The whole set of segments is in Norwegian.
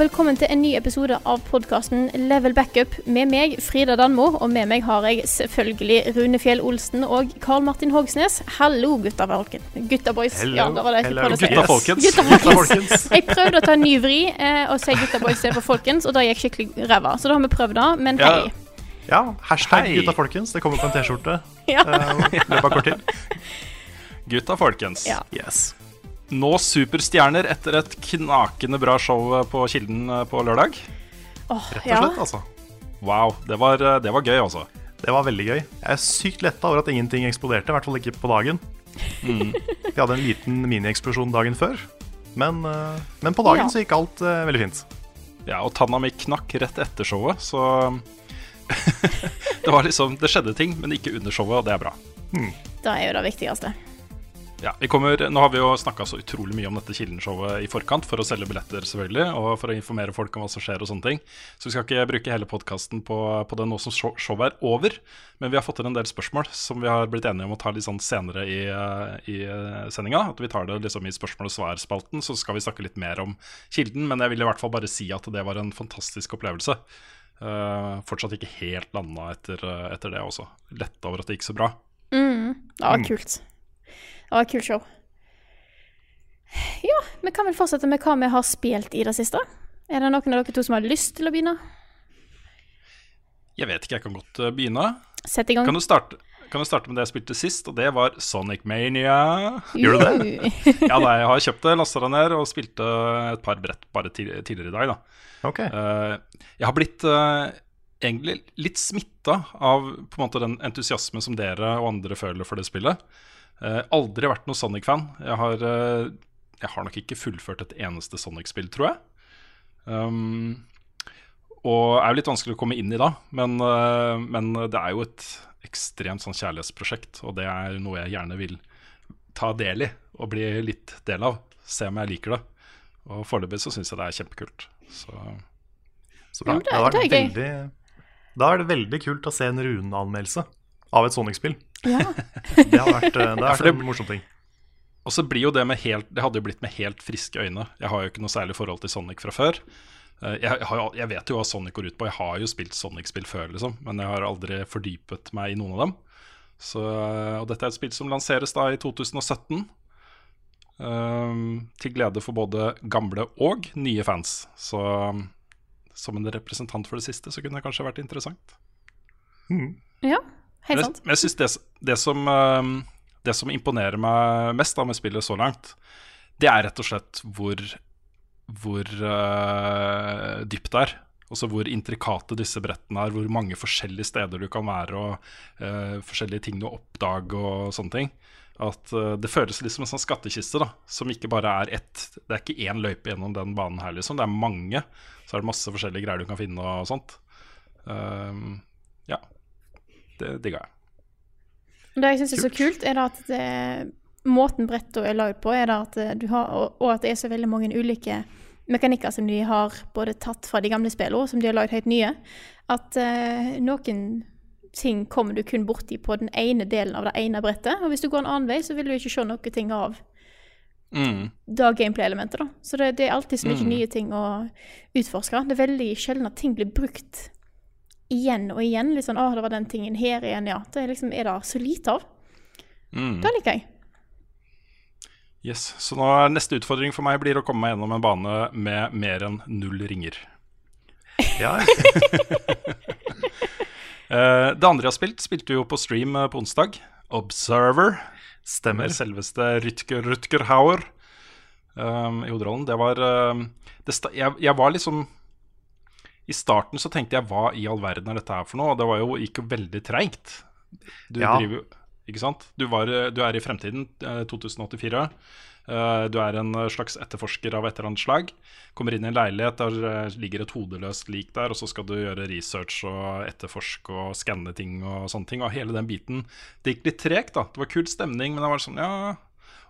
Velkommen til en ny episode av podkasten Level Backup med meg, Frida Danmo. Og med meg har jeg selvfølgelig Rune Fjell Olsen og Karl Martin Hogsnes. Hallo, gutta folken. Gutta boys. Ja, det var det si. Gutta folkens. Gutta folkens. folkens. Jeg prøvde å ta en ny vri eh, og si gutta boys istedenfor folkens, og da gikk skikkelig ræva. Så da har vi prøvd det, men hei. Ja, hashtag Hei. gutta folkens. Det kommer på en T-skjorte Ja. uh, løpet av kort tid. Gutta folkens. Ja. Yes. Nå superstjerner etter et knakende bra show på Kilden eh, på lørdag. Oh, Rett og ja. slett, altså. Wow, det var, eh, det var gøy, altså. Det var veldig gøy. Jeg er sykt letta over at ingenting eksploderte, i hvert fall ikke på dagen. Mm. Vi hadde en liten minieksplosjon dagen før, men, eh, men på dagen Ja. så gikk alt uh, veldig fint. Ja, og tanna mi knakk rett etter showet, så Det var liksom Det skjedde ting, men ikke under showet, og det er bra. Det er jo det viktigste. Ja, vi kommer, Nå har vi jo snakka så utrolig mye om dette Kilden-showet i forkant for å selge billetter, selvfølgelig, og for å informere folk om hva som skjer og sånne ting. Så vi skal ikke bruke hele podkasten på, på det nå som showet er over. Men vi har fått inn en del spørsmål som vi har blitt enige om å ta litt sånn senere i, i uh, sendinga. At vi tar det liksom i spørsmål og svar-spalten, så skal vi snakke litt mer om Kilden. Men jeg vil i hvert fall bare si at det var en fantastisk opplevelse. Uh, fortsatt ikke helt landa etter, etter det også. Letta over at det gikk så bra. Mm, det var kult. Det var et kult show. Ja, vi kan vel fortsette med hva vi har spilt i det siste. Er det noen av dere to som har lyst til å begynne? Jeg vet ikke, jeg kan godt uh, begynne. Sett i gang. Kan du, starte, kan du starte med det jeg spilte sist, og det var Sonic Mania. Gjør du det? Ja, da, jeg har kjøpt det, lasta det ned og spilte et par brett bare tidligere i dag. da. Ok. Eh, jeg har blitt uh, egentlig litt smitta av på en måte den entusiasmen som dere og andre føler for det spillet. Eh, aldri vært noen Sonic-fan. Jeg, har, eh, jeg har nok ikke fullført et eneste Sonic-spill, tror jeg. Um, og er jo litt vanskelig å komme inn i da, men, eh, men det er jo et ekstremt sånn kjærlighetsprosjekt, og det er noe jeg gjerne vil ta del i og bli litt del av. Se om jeg liker det. Og foreløpig så syns jeg det er kjempekult. Så Så bra. Ja, det- det har det er veldig, da er det veldig kult å se en Rune-anmeldelse av et Sonic-spill. Ja. Det har vært, eh, det har vært det- en morsom ting. Og så blir jo det med helt Det hadde jo blitt med helt friske øyne. Jeg har jo ikke noe særlig forhold til Sonic fra før. Eh, Jeg, har, jeg vet jo hva Sonic går ut på. Jeg har jo spilt Sonic-spill før, liksom. Men jeg har aldri fordypet meg i noen av dem. Så, og dette er et spill som lanseres da i 2017. Um, til glede for både gamle og nye fans. Så um, som en representant for det siste, så kunne det kanskje vært interessant. ja, Men helt sant. men jeg synes det, det, som, eh, det som imponerer meg mest da med spillet så langt, det er rett og slett hvor, hvor uh, dypt det er. Også hvor intrikate disse brettene er, hvor mange forskjellige steder du kan være, og uh, forskjellige ting du oppdager og sånne ting. At uh, Det føles litt som en sånn skattkiste, da, som ikke bare er ett Det er ikke én løype gjennom den banen her, liksom. Det er mange. Så er det masse forskjellige greier du kan finne og sånt. Um, ja. Det digga jeg. Det jeg syns er så kult, er at det, måten brettet er lagd på, er at du har, og, og at det er så veldig mange ulike mekanikker som de har både tatt fra de gamle spillene, som de har lagd helt nye. At uh, noen ting kommer du kun borti på den ene delen av det ene brettet. Og hvis du går en annen vei, så vil du ikke se noen ting av Mm. det gameplay-elementet. da. Så det, det er alltid så mye nye ting å utforske. Det er veldig sjelden at ting blir brukt igjen og igjen. Litt sånn 'Å, det var den tingen her igjen', ja. Det er liksom er det så lite av. Mm. Det liker jeg. Yes, Så nå er neste utfordring for meg blir å komme meg gjennom en bane med mer enn null ringer. Ja, Eh, det andre jeg har spilt, spilte jo på stream eh, på onsdag. Observer. stemmer. Selveste Rutger Rutger Hauer. um, i hovedrollen. Det var um, det sta jeg, jeg var liksom I starten så tenkte jeg hva i all verden er dette her for noe? Og det var jo, gikk jo veldig treigt. Du Ja. driver jo Ikke sant? Du, var, eh, du er i fremtiden, eh, 2084. Eh, Du er en slags etterforsker av et eller annet slag. Kommer inn i en leilighet, der eh, ligger et hodeløst lik der, og så skal du gjøre research og etterforske og skanne ting og sånne ting. Og hele den biten Det gikk litt tregt, da. Det var kul stemning, men det var sånn, ja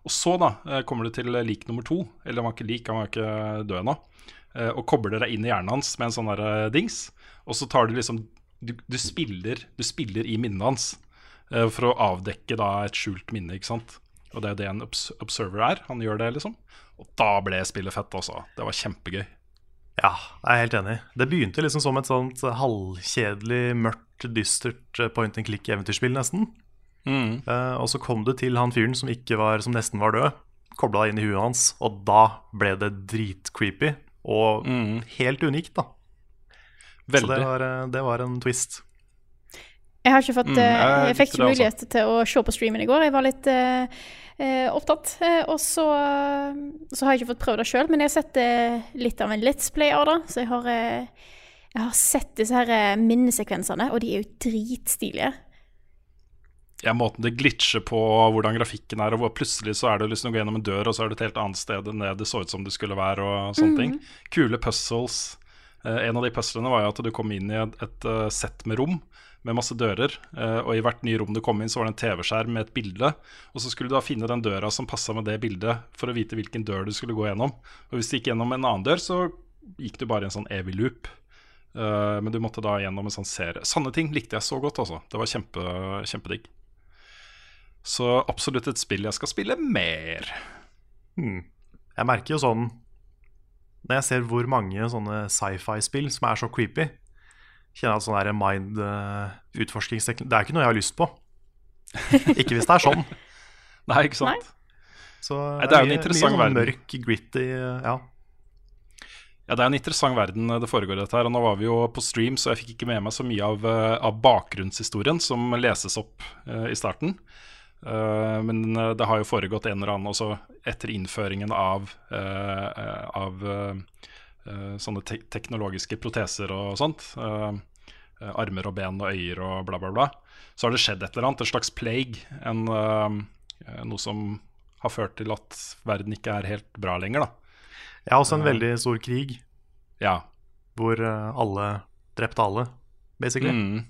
Og så, da, eh, kommer du til lik nummer to. Eller han var ikke lik, han var ikke død ennå. Eh, Og kobler deg inn i hjernen hans med en sånn der eh, dings. Og så tar du liksom Du, du, spiller, du spiller i minnet hans eh, for å avdekke da et skjult minne, ikke sant. Og det er det en observer er. Han gjør det, liksom. Og da ble spillet fett, altså. Det var kjempegøy. Ja, jeg er helt enig. Det begynte liksom som et sånt halvkjedelig, mørkt, dystert point and click-eventyrspill, nesten. Mm. Uh, og så kom du til han fyren som, ikke var, som nesten var død. Kobla deg inn i huet hans, og da ble det dritcreepy. Og Mm. helt unikt, da. Så det var, eh, det var en twist. Jeg har ikke fått Mm, eh, jeg Jeg fikk ikke mulighet til å se på streamen i går. Jeg var litt eh, eh, opptatt. Og så, så har jeg ikke fått prøvd det sjøl, men jeg har sett uh, litt av en Let's Play av det. Så jeg har, uh, jeg har sett disse her minnesekvensene, og de er jo dritstilige. Ja, måten det glitcher på, hvordan grafikken er, og hvor plutselig så er det liksom å gå gjennom en dør, og så er du et helt annet sted enn det det så ut som det skulle være, og sånne ting. Kule puzzles. Eh, en av de puzzlene var jo at du kom inn i et, et uh, sett med rom med masse dører, eh, og i hvert nye rom du kom inn, så var det en TV-skjerm med et bilde, og så skulle du da finne den døra som passa med det bildet, for å vite hvilken dør du skulle gå gjennom. Og hvis du gikk gjennom en annen dør, så gikk du bare i en sånn evig loop. Uh, men du måtte da gjennom en sånn serie. Sanne ting likte jeg så godt, altså. Det var kjempe, kjempedigg. Så absolutt et spill jeg skal spille mer. Hmm. Jeg merker jo sånn Når jeg ser hvor mange sånne sci-fi-spill som er så creepy, kjenner jeg at sånn der mind uh, utforskingsteknikk Det er ikke noe jeg har lyst på. ikke hvis det er sånn. Nei, ikke sant? Så Nei, det er jo en mye- interessant mye sånn verden. Mørk, gritty uh, Ja. Ja, det er en interessant verden det foregår dette her. Og nå var vi jo på stream, så jeg fikk ikke med meg så mye av, eh, av bakgrunnshistorien som leses opp uh, i starten. Eh, men eh, det har jo foregått en eller annen også etter innføringen av, eh, av sånne te teknologiske proteser og sånt. armer og ben og øyer og bla, bla, bla. Så har det skjedd et eller annet, en slags plague. En, noe som har ført til at verden ikke er helt bra lenger, da. Ja, også en veldig stor krig Ja. hvor alle drepte alle, basically. Mm.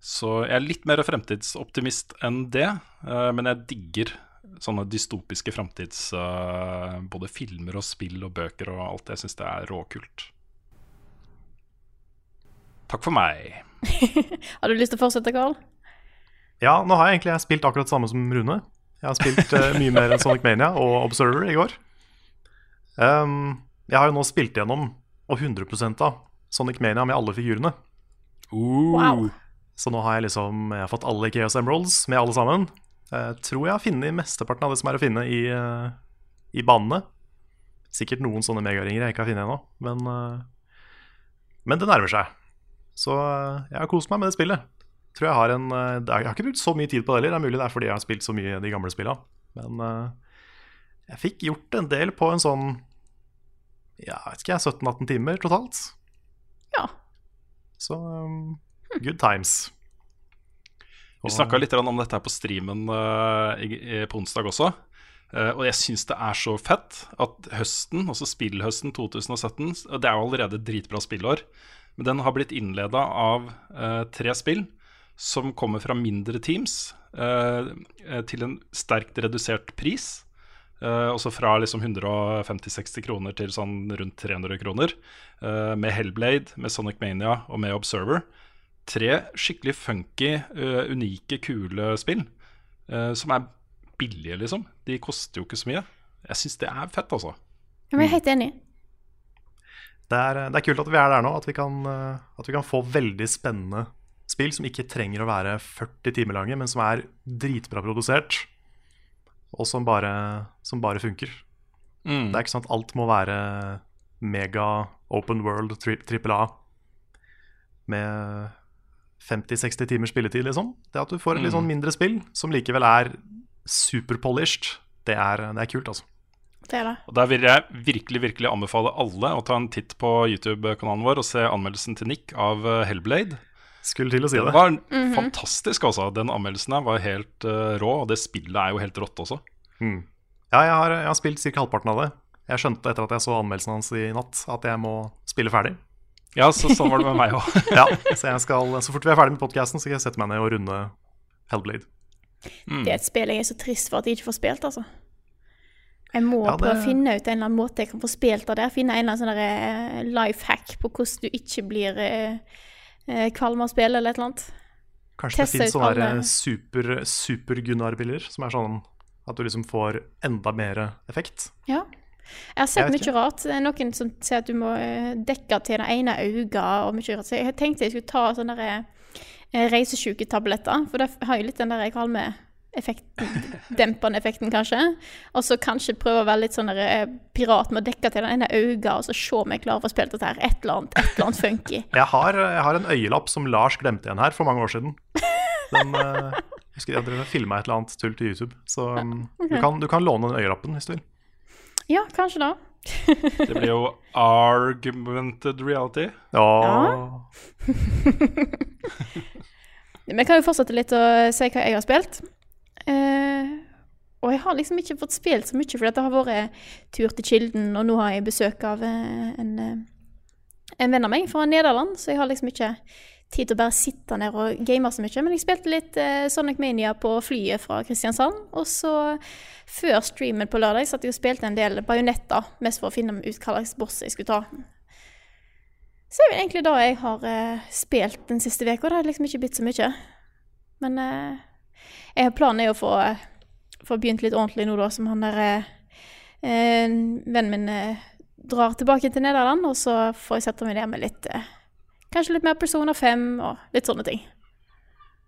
Så jeg er litt mer fremtidsoptimist enn det, eh, men jeg digger sånne dystopiske framtids... eh, både filmer og spill og bøker og alt. Jeg syns det er råkult. Takk for meg. Har du lyst til å fortsette, Karl? Ja, nå har jeg egentlig spilt akkurat det samme som Rune. Jeg har spilt eh, mye mer enn Sonic Mania og Observer i går. Um, jeg har jo nå spilt gjennom, og 100 av, Sonic Mania med alle figurene. Wow. Så nå har jeg liksom Jeg har fått alle Chaos Emeralds med alle sammen. Jeg tror jeg har funnet mesteparten av det som er å finne i, eh, i banene. Sikkert noen sånne megaringer jeg ikke har funnet ennå, men, eh, men det nærmer seg. Så eh, jeg har kost meg med det spillet. Tror Jeg har en eh, Jeg har ikke brukt så mye tid på det heller. Det er mulig det er fordi jeg har spilt så mye de gamle spillene. Men eh, jeg fikk gjort en del på en sånn Ja, vet ikke jeg, 17-18 timer totalt. Ja. Så good times. Vi snakka litt om dette her på streamen eh, på onsdag også. Eh, og jeg syns det er så fett at høsten, altså spillhøsten 2017 Det er jo allerede et dritbra spillår, men den har blitt innleda av eh, tre spill som kommer fra mindre teams til en sterkt redusert pris. Uh, også fra liksom 150-60 kroner til sånn rundt 300 kroner. Uh, med Hellblade, med Sonic Mania og med Observer. Tre skikkelig funky, uh, unike, kule spill Uh, som er billige, liksom. De koster jo ikke så mye. Jeg syns det er fett, altså. Jeg er helt enig. Det er, det er kult at vi er der nå, at vi, kan, eh, at vi kan få veldig spennende spill som ikke trenger å være 40 timer lange, men som er dritbra produsert, og som bare, som bare funker. Mm. Det er ikke sånn at alt må være mega open world tri trippel A med 50-60 timers spilletid, liksom. Det at du får et litt sånn mindre spill som likevel er superpolished, Det er, det er kult, altså. Det er det. Og Der vil jeg virkelig virkelig anbefale alle å ta en titt på YouTube-kanalen vår og se anmeldelsen til Nick av eh, Hellblade. Skulle til å si Den det. var fantastisk, altså. Den anmeldelsen her var helt uh, rå, og det spillet er jo helt rått også. Ja, jeg har, jeg har spilt ca. halvparten av det. Jeg skjønte etter at jeg så anmeldelsen hans i natt, at jeg må spille ferdig. Ja, så sånn var det med meg òg. Ja, Så skal, så fort vi er ferdig med podkasten, skal jeg sette meg ned og runde Hellblade. Det er et spill jeg er så trist for at jeg ikke får spilt, altså. Jeg må Ja, det- prøve å finne ut en eller annen måte jeg kan få spilt av det. Finne en eller annen sånn eh, life hack på hvordan du ikke blir eh, eh, kvalm av spill, eller et eller annet. Kanskje Teste det finnes sånne der alle- super, super-Gunnar-biler, som er sånn at du liksom får enda mer effekt. Ja. Jeg har sett Jeg mye rart. Det er noen som sier at du må eh, dekke til det ene øyet og mye rart. Så jeg tenkte jeg skulle ta sånne eh, reisesjuketabletter, for det har jo litt den der kvalme-effekten, dempende effekten kanskje. Og så kanskje prøve å være litt sånn eh, pirat med å dekke til det ene øyet, og så se om jeg klarer å få spilt dette her. Et eller annet, et eller annet funky. Jeg har, jeg har en øyelapp som Lars glemte igjen her for mange år siden. Den, jeg husker jeg drev og filma et eller annet tull til YouTube. Så um, du, kan, du kan låne den øyelappen hvis du vil. Ja, kanskje da. Det blir jo argumented reality. Ja. Vi kan jo fortsette litt å si hva jeg har spilt. Eh, og jeg har liksom ikke fått spilt så mye, for det har vært tur til Kilden, og nå har jeg besøk av eh, en, eh, en venn av meg fra Nederland, så jeg har liksom ikke tid til å bare sitte ned og game så mye. Men jeg spilte litt eh, Sonic Mania på flyet fra Kristiansand, og så før streamen på lørdag satt jeg og spilte en del bajonetter, mest for å finne ut hva slags boss jeg skulle ta. Så er det egentlig da jeg har eh, spilt den siste uka. Det har liksom ikke blitt så mye. Men eh, jeg har planen er å få, eh, få begynt litt ordentlig nå, da, som han der eh, eh, Vennen min drar tilbake til Nederland, og så får jeg sette meg ned med litt Kanskje litt mer Persona 5 og litt sånne ting.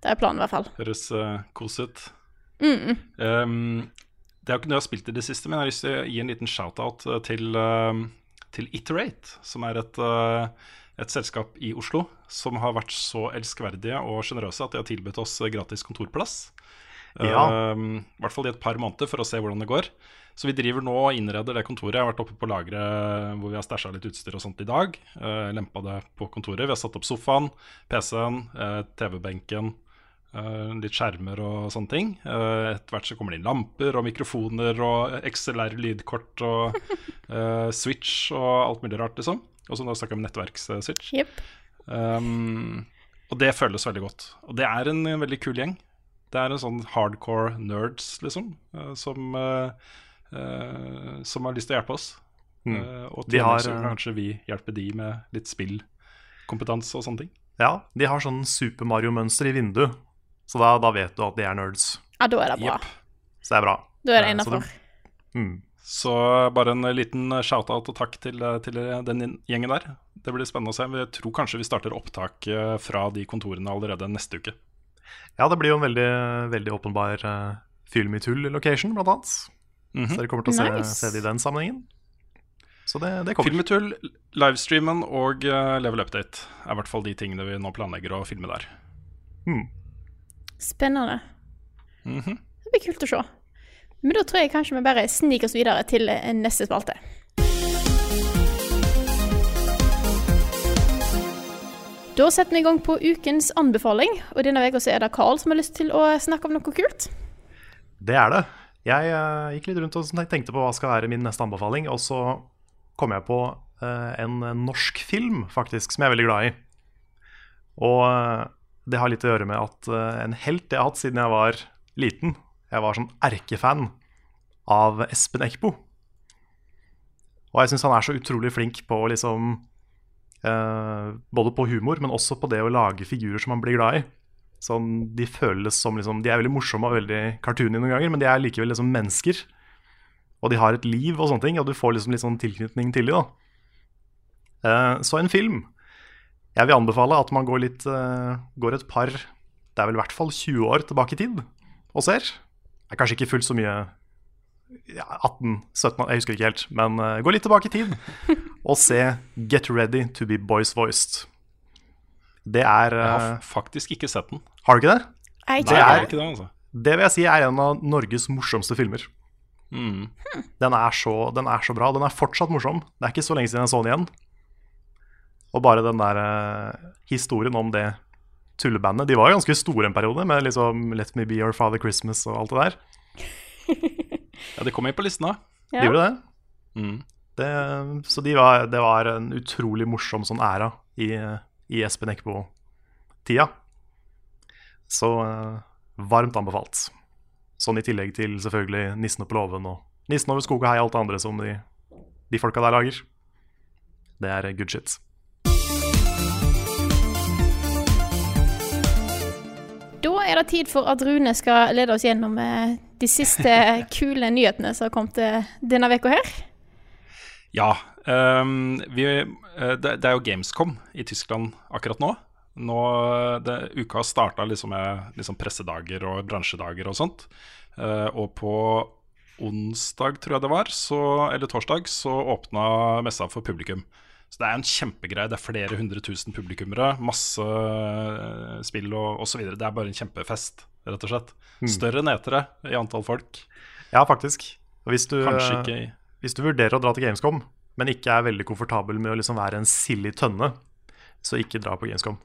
Det er planen, i hvert fall. Høres uh, kos ut. Mm. Um, det er jo ikke noe jeg har spilt i det siste, men jeg har lyst til å gi en liten shout-out eh, til, uh, til Iterate, som er et, uh, et selskap i Oslo som har vært så elskverdige og sjenerøse at de har tilbudt oss gratis kontorplass. Ja. I hvert fall i et par måneder for å se hvordan det går. Så vi driver nå og innreder det kontoret. Jeg har vært oppe på lageret hvor vi har stæsja litt utstyr og sånt i dag. Uh, lempa det på kontoret. Vi har satt opp sofaen, PC-en, uh, TV-benken, Uh, litt skjermer og sånne ting. Uh, Etter hvert så kommer det inn lamper og mikrofoner og XLR-lydkort og uh, switch og alt mulig rart, liksom. Og så snakker vi om nettverksswitch. Yep. Um, og det føles veldig godt. Og det er en, veldig kul gjeng. Det er en sånn hardcore nerds, liksom, eh, som, eh, eh, som har lyst til å hjelpe oss. Eh, og De til har, så eh, kanskje vi hjelper de med litt spillkompetanse og sånne ting. ja. De har sånn Super Mario-mønster i vinduet, så da, da vet du at de er nerds. Ja, da er det bra. Yep. Så det er bra. Da er det Eh, så innafor. Mm. Så bare en liten shout-out og takk til, til den gjengen der. Det blir spennende å se. Jeg tror kanskje vi starter opptak eh, fra de kontorene allerede neste uke. Ja, det blir jo en veldig, veldig åpenbar uh, Film i tull-location, blant annet. Mhm. Så dere kommer til å se, Nice. se det i den sammenhengen. Så det, det kommer. Filmetull, livestreamen og uh, Level Update er i hvert fall de tingene vi nå planlegger å filme der. Spennende. Mhm. Det blir kult å se. Men da tror jeg kanskje vi bare sniker oss videre til eh, neste spalte. Da setter vi i gang på ukens anbefaling, og denne uka er det Carl som har lyst til å snakke om noe kult. Det er det. Jeg uh, gikk litt rundt og tenkte på hva skal være min neste anbefaling, og så kom jeg på uh, en norsk film, faktisk, som jeg er veldig glad i. Og uh, det har litt å gjøre med at en helt jeg har hatt siden jeg var liten Jeg var sånn erkefan av Espen Eckbo. Og jeg syns han er så utrolig flink på liksom Både på humor, men også på det å lage figurer som man blir glad i. Sånn, de føles som liksom, De er veldig morsomme og veldig cartoony noen ganger, men de er likevel liksom mennesker. Og de har et liv og sånne ting, og du får liksom litt sånn tilknytning til dem. da. Eh, så en film. Jeg vil anbefale at man går litt uh, Går et par Det er vel i hvert fall 20 år tilbake i tid og ser. Det er kanskje ikke fullt så mye ja, 18-17 Jeg husker ikke helt. Men uh, gå litt tilbake i tid og se Get Ready to be Boys Voiced. Det er Jeg har faktisk ikke sett den. Har du ikke det? Jeg Nei, jeg det. har ikke det, altså. Det vil jeg si er en av Norges morsomste filmer. Den, er så, den er så bra. Den er fortsatt morsom. Det er ikke så lenge siden jeg så den igjen. Og bare den der uh, historien om det tullebandet De var jo ganske store en periode, med liksom Let Me Be Your Father Christmas og alt det der. Ja, de kom inn på listen, da. De Ja. gjorde det. Mm. det så de var, det var en utrolig morsom sånn æra i, i Espen Eckbo-tida. Så eh, varmt anbefalt. Sånn i tillegg til selvfølgelig Nissen på låven og Nissen over skog og hei og alt det andre som de, de folka der lager. Det er good shit. Da er det tid for at Rune skal lede oss gjennom eh, de siste kule nyhetene som har kommet eh, denne uka her. Ja. Um, vi, det, det er jo Gamescom i Tyskland akkurat nå. Nå det, uka starta liksom med liksom pressedager og bransjedager og sånt. Eh, og på onsdag, tror jeg det var, så, eller torsdag, så åpna messa for publikum. Så det er en kjempegreie. Det er flere hundre tusen publikummere, masse eh, spill og osv. Det er bare en kjempefest, rett og slett. Større enn etere i antall folk. Ja, faktisk. Hvis du, ikke hvis du vurderer å dra til Gamescom, men ikke er veldig komfortabel med å liksom være en silly tønne, så ikke dra på Gamescom.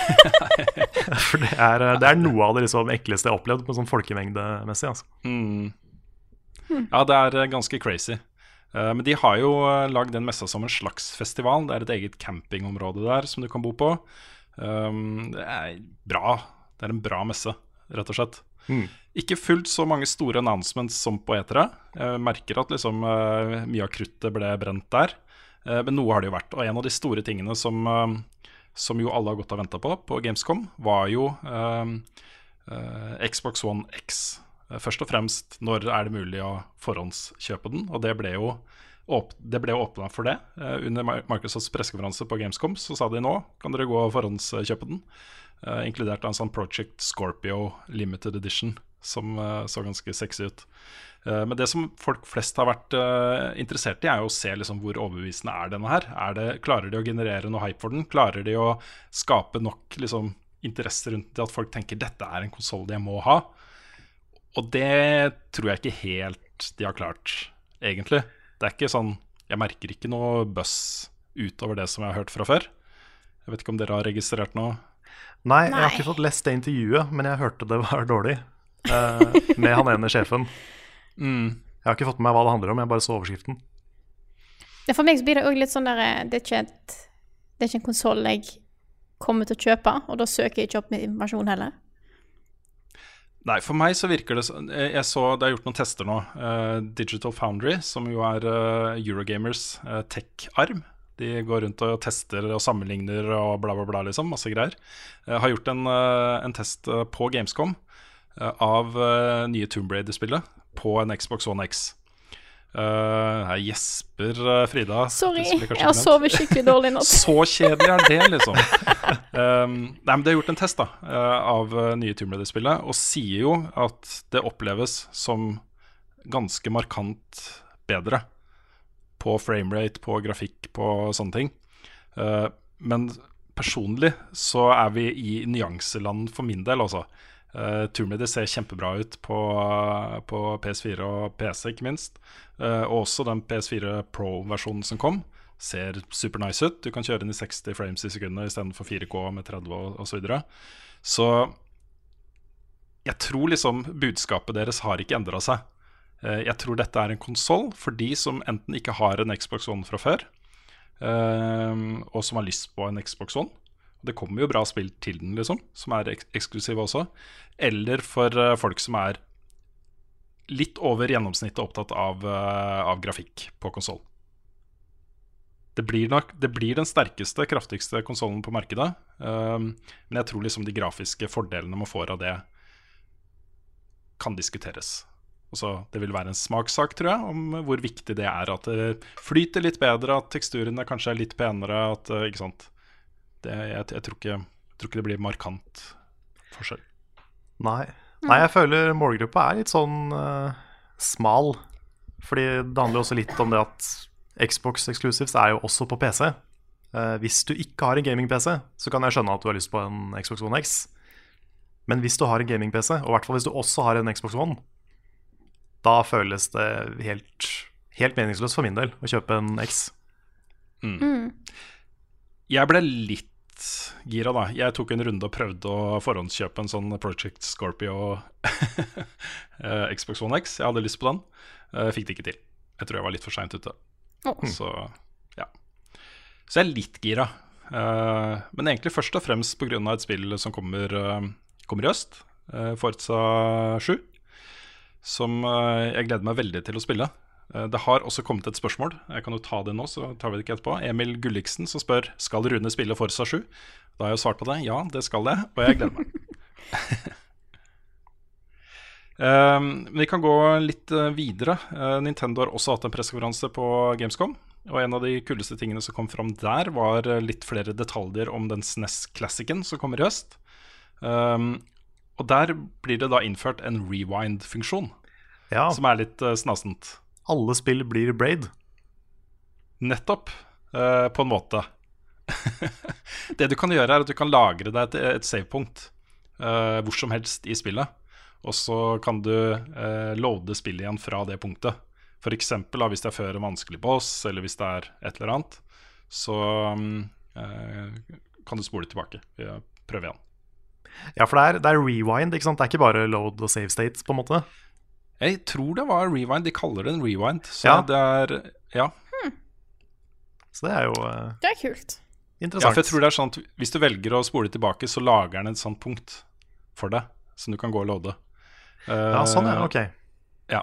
For det er, det er noe av det liksom ekleste jeg har opplevd på sånn folkemengdemessig. Altså. Mm. Ja, det er eh, ganske crazy. Eh, men de har jo lagd den messa som en slags festival. Det er et eget campingområde der som du kan bo på. Det er bra. Det er en bra messe, rett og slett. Ikke fullt så mange store announcements som på etere. Jeg merker at liksom, eh, mye av kruttet ble brent der. Eh, men noe har det jo vært. Og en av de store tingene som, eh, som jo alle har gått og venta på på Gamescom, var jo eh, eh, Xbox One X. Først og fremst når er det mulig å forhåndskjøpe den, og det ble jo det ble åpna for det. Eh, under Microsofts pressekonferanse på Gamescom så sa de nå kan dere gå og forhåndskjøpe den. Eh, inkludert av en sånn Project Scorpio Limited Edition som eh, så ganske sexy ut. Eh, men det som folk flest har vært eh, interessert i, er jo å se liksom, hvor overbevisende er denne her. Er det, klarer de å generere noe hype for den? Klarer de å skape nok liksom, interesse rundt det at folk tenker dette er en konsoll jeg må ha? Og det tror jeg ikke helt de har klart, egentlig. Det er ikke sånn Jeg merker ikke noe buzz utover det som jeg har hørt fra før. Jeg vet ikke om dere har registrert noe? Nei, jeg har ikke fått lest det intervjuet, men jeg hørte det var dårlig. Eh, med han ene sjefen. Jeg har ikke fått med meg hva det handler om, jeg bare så overskriften. Ja, For meg så blir det òg litt sånn der eh, Det er ikke, et, det er ikke en konsoll jeg kommer til å kjøpe, og da søker jeg ikke opp med informasjon heller. Nei, for meg så virker det sånn Jeg så det er gjort noen tester nå. Uh, Digital Foundry, som jo er uh, Eurogamers uh, tech-arm. De går rundt og tester og sammenligner og bla, bla, bla, liksom. Masse greier. Jeg har gjort en, en test på Gamescom av eh, nye Tomb Raider-spillet på en Xbox One X. Uh, her gjesper eh, Frida. Sorry, jeg har sovet skikkelig dårlig i natt. Så kjedelig er det, liksom. um, nei, men Det er gjort en test da eh, av eh, nye Tomb Raider-spillet, og sier jo at det oppleves som ganske markant bedre på framerate, på grafikk, på sånne ting. Uh, men personlig så er vi i nyanseland for min del, altså. Uh, Tomb Raider ser kjempebra ut på, på PS4 og PC, ikke minst. Eh, og også den PS4 Pro-versjonen som kom, ser super nice ut. Du kan kjøre den i 60 frames i sekundet istedenfor 4K med 30 og osv. Så, videre. så jeg tror liksom budskapet deres har ikke endra seg. Uh, jeg tror dette er en konsoll for de som enten ikke har en Xbox One fra før, eh, og som har lyst på en Xbox One. Det kommer jo bra spill til den, liksom, som er ek eksklusive også. Eller for uh, folk som er litt over gjennomsnittet opptatt av, uh, av grafikk på konsoll. Det blir, nok, det blir den sterkeste, kraftigste konsollen på markedet. Um, men jeg tror liksom de grafiske fordelene man får av det, kan diskuteres. Også, det vil være en smakssak, tror jeg, om hvor viktig det er. At det flyter litt bedre, at teksturene kanskje er litt penere. At, eh, ikke sant? Det, jeg, jeg, tror ikke, jeg tror ikke det blir markant forskjell. Nei. Nei, jeg føler målgruppa er litt sånn uh, smal. Fordi det handler jo også litt om det at Xbox Exclusives er jo også på PC. Uh, hvis du ikke har en gaming-PC, så kan jeg skjønne at du har lyst på en Xbox One X. Men hvis du har en gaming-PC, og i hvert fall hvis du også har en Xbox One, da føles det helt, helt meningsløst for min del å kjøpe en X. Jeg ble litt gira, da. Jeg tok en runde og prøvde å forhåndskjøpe en sånn Project Scorpio eh, Xbox One X. Jeg hadde lyst på den. Eh, Fikk det ikke til. Jeg tror jeg var litt for seint ute. Oh. Så ja. Så jeg er litt gira. Eh, men egentlig først og fremst pga. et spill som kommer, kommer i øst, Forza 7. Som jeg gleder meg veldig til å spille. Eh, det har også kommet et spørsmål. Jeg kan jo ta det nå, så tar vi det ikke etterpå. Emil Gulliksen som spør Skal Rune spille Forsa 7. Da har jeg jo svart på det. Ja, det skal jeg, og jeg gleder meg. Um, vi kan gå litt eh, videre. Uh, Nintendo har også hatt en pressekonferanse på Gamescom. Og en av de kuleste tingene som kom fram der, var litt flere detaljer om den SNES Classicen som kommer i høst. Um, og der blir det da innført en rewind-funksjon, Ja, som er litt uh, snasent. Alle spill blir Braid. Nettopp, Uh, på en måte. det du kan gjøre, er at du kan lagre deg et, et savepunkt uh, hvor som helst i spillet. Og så kan du uh, loade spillet igjen fra det punktet. F.eks. hvis det er før en vanskelig boss, eller hvis det er et eller annet. Så um, uh, kan du spole tilbake. Prøve igjen. Ja, for det er, det er rewind, ikke sant? Det er ikke bare load og save state, på en måte. Jeg tror det var rewind. De kaller det en rewind. Så Ja. det er Ja. Så det er jo uh, Det er kult. Ja, for jeg tror det er sånn at Hvis du velger å spole tilbake, så lager den et sånt punkt for deg, som du kan gå og loade. Ja, sånn, ja. Ok. Ja.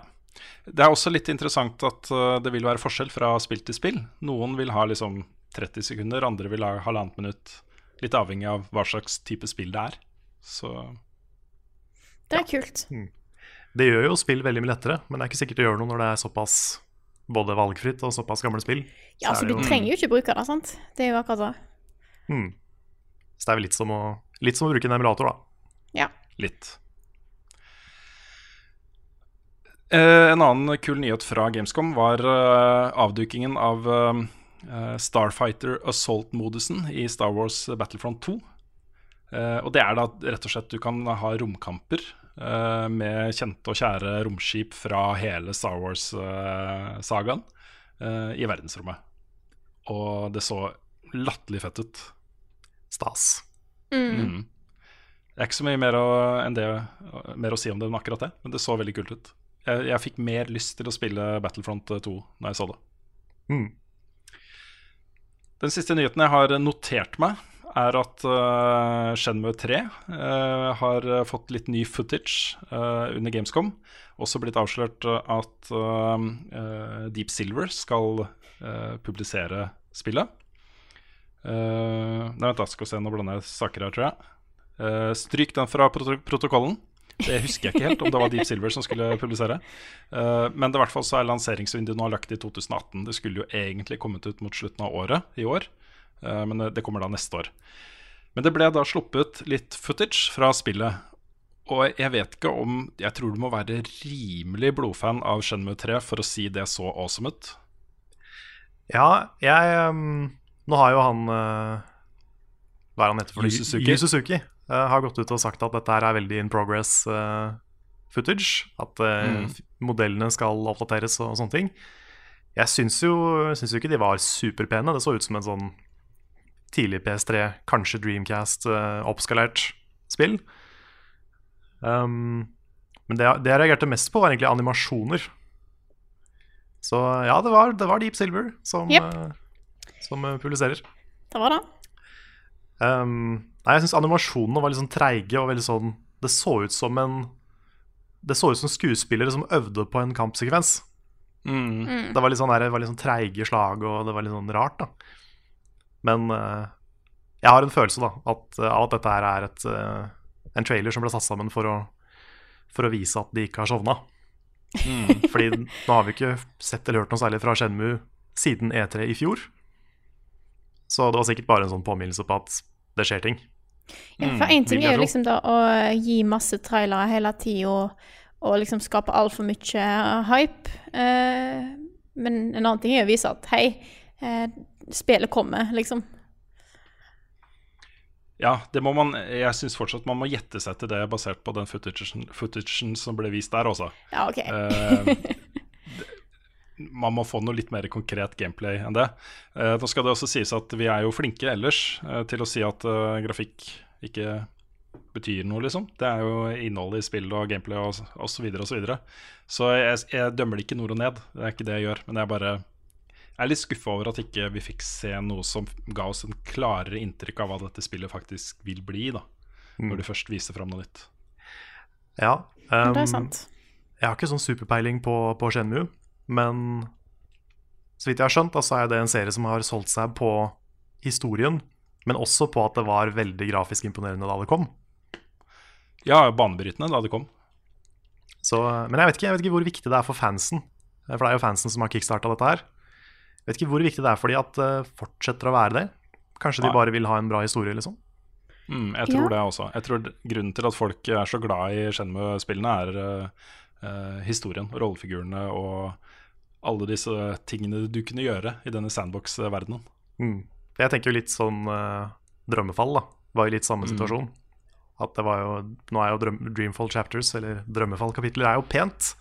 Det er også litt interessant at uh, det vil være forskjell fra spill til spill. Noen vil ha liksom 30 sekunder, andre vil ha halvannet minutt. Litt avhengig av hva slags type spill det er. Så Det er kult. Det gjør jo spill veldig mye lettere, men det er ikke sikkert det gjør noe når det er såpass både valgfritt og såpass gamle spill. Ja, Så altså, du jo- trenger jo ikke bruke det, sant? Det er jo akkurat det. Hmm. Så det er vel litt som å, litt som å bruke en emulator, da. Ja. litt. Eh, en annen kul nyhet fra Gamescom var eh, avdukingen av eh, Starfighter Assault-modusen i Star Wars Battlefront 2. Eh, og det er da rett og slett du kan ha romkamper med kjente og kjære romskip fra hele Star Wars-sagaen eh, i verdensrommet. Og det så latterlig fett ut. Stas. Mm. Det er ikke så mye mer å, enn det, mer å si om det enn akkurat det, men det så veldig kult ut. Jeg, jeg fikk mer lyst til å spille Battlefront 2 når jeg så det. Mm. Den siste nyheten jeg har notert meg, er at uh, Shenmue 3 uh, har fått litt ny footage uh, under Gamescom. Også blitt avslørt at eh, eh, Deep Silver skal eh, publisere spillet. Eh, nei, vent, da skal vi se, nå blander jeg saker her, tror jeg. Eh, stryk den fra prot protokollen. Det husker jeg ikke helt om det var Deep Silver som skulle publisere. Eh, men det, i hvert fall så er lanseringsvinduet nå lagt i 2018. Det skulle jo egentlig kommet ut mot slutten av året i år, eh, men det, kommer da neste år. Men det ble da sluppet litt footage fra spillet. Og jeg vet ikke om Jeg tror du må være rimelig blodfan av Shenmue 3 for å si det så awesome ut. Ja, jeg ehm, Nå har jo han eh, Hva er han heter for noe? Suzuki. Yu Suzuki eh, har gått ut og sagt at dette her er veldig in progress eh, footage. At eh, Mm. modellene skal oppdateres og sånne ting. Jeg syns jo, syns jo ikke de var superpene. Det så ut som en sånn tidlig PS3, kanskje Dreamcast, eh, oppskalert spill. Um, men det, det jeg reagerte mest på, var egentlig animasjoner. Så ja, det var, det var Deep Silver som, yep. uh, som eh, publiserer. Det var det. Um, nei, jeg syns animasjonene var litt sånn treige og veldig sånn Det så ut som en Det så ut som skuespillere som øvde på en kampsekvens. Mm. Det var litt sånn, der, var litt sånn treige slag, og det var litt sånn rart, da. Men eh, jeg har en følelse da at, av at dette her er et, eh, en trailer som ble satt sammen for å, for å vise at de ikke har sovna. Fordi nå har vi ikke sett eller hørt noe særlig fra Shenmue siden E3 i fjor. Så det var sikkert bare en sånn påminnelse på at det skjer ting. Ja, for én ting er jo liksom da å gi masse trailere hele tida og, og liksom skape altfor mye hype. Eh, men en annen ting er å vise at hei, eh, spillet kommer, liksom. Ja, det må man Jeg syns fortsatt man må gjette seg til det basert på den footagen, footagen som ble vist der, også. Ja, OK. Eh, man må få noe litt mer konkret gameplay enn det. Eh, da skal det også sies at vi er jo flinke ellers eh, til å si at eh, grafikk ikke betyr noe, liksom. Det er jo innholdet i spill og gameplay og osv. Så, videre og så, videre. så jeg, jeg dømmer det ikke nord og ned, det er ikke det jeg gjør. Men jeg bare jeg er litt skuffa over at ikke vi fikk se noe som ga oss en klarere inntrykk av hva dette spillet faktisk vil bli, da. Når de først viser fram noe nytt. Ja. det um, er sant. Jeg har ikke sånn superpeiling på, på Shenmue, men så vidt jeg har skjønt, da, så er det en serie som har solgt seg på historien, men også på at det var veldig grafisk imponerende da det kom. Ja, banebrytende da det kom. Så, men jeg vet, ikke, jeg vet ikke hvor viktig det er for fansen. For det er jo fansen som har kickstarta dette her. Vet ikke hvor viktig det er for de at det fortsetter å være det. Kanskje de bare vil ha en bra historie, liksom. Mm, jeg tror Ja. det også. Jeg tror Grunnen til at folk er så glad i Shenmue-spillene, er eh, eh, historien og rollefigurene og alle disse tingene du kunne gjøre i denne sandbox-verdenen. Mm. Jeg tenker jo litt sånn uh, Drømmefall, da. Var jo litt samme situasjon. At det var jo Nå er jo drøm, Dreamfall Chapters, eller Drømmefall-kapitler, er jo pent.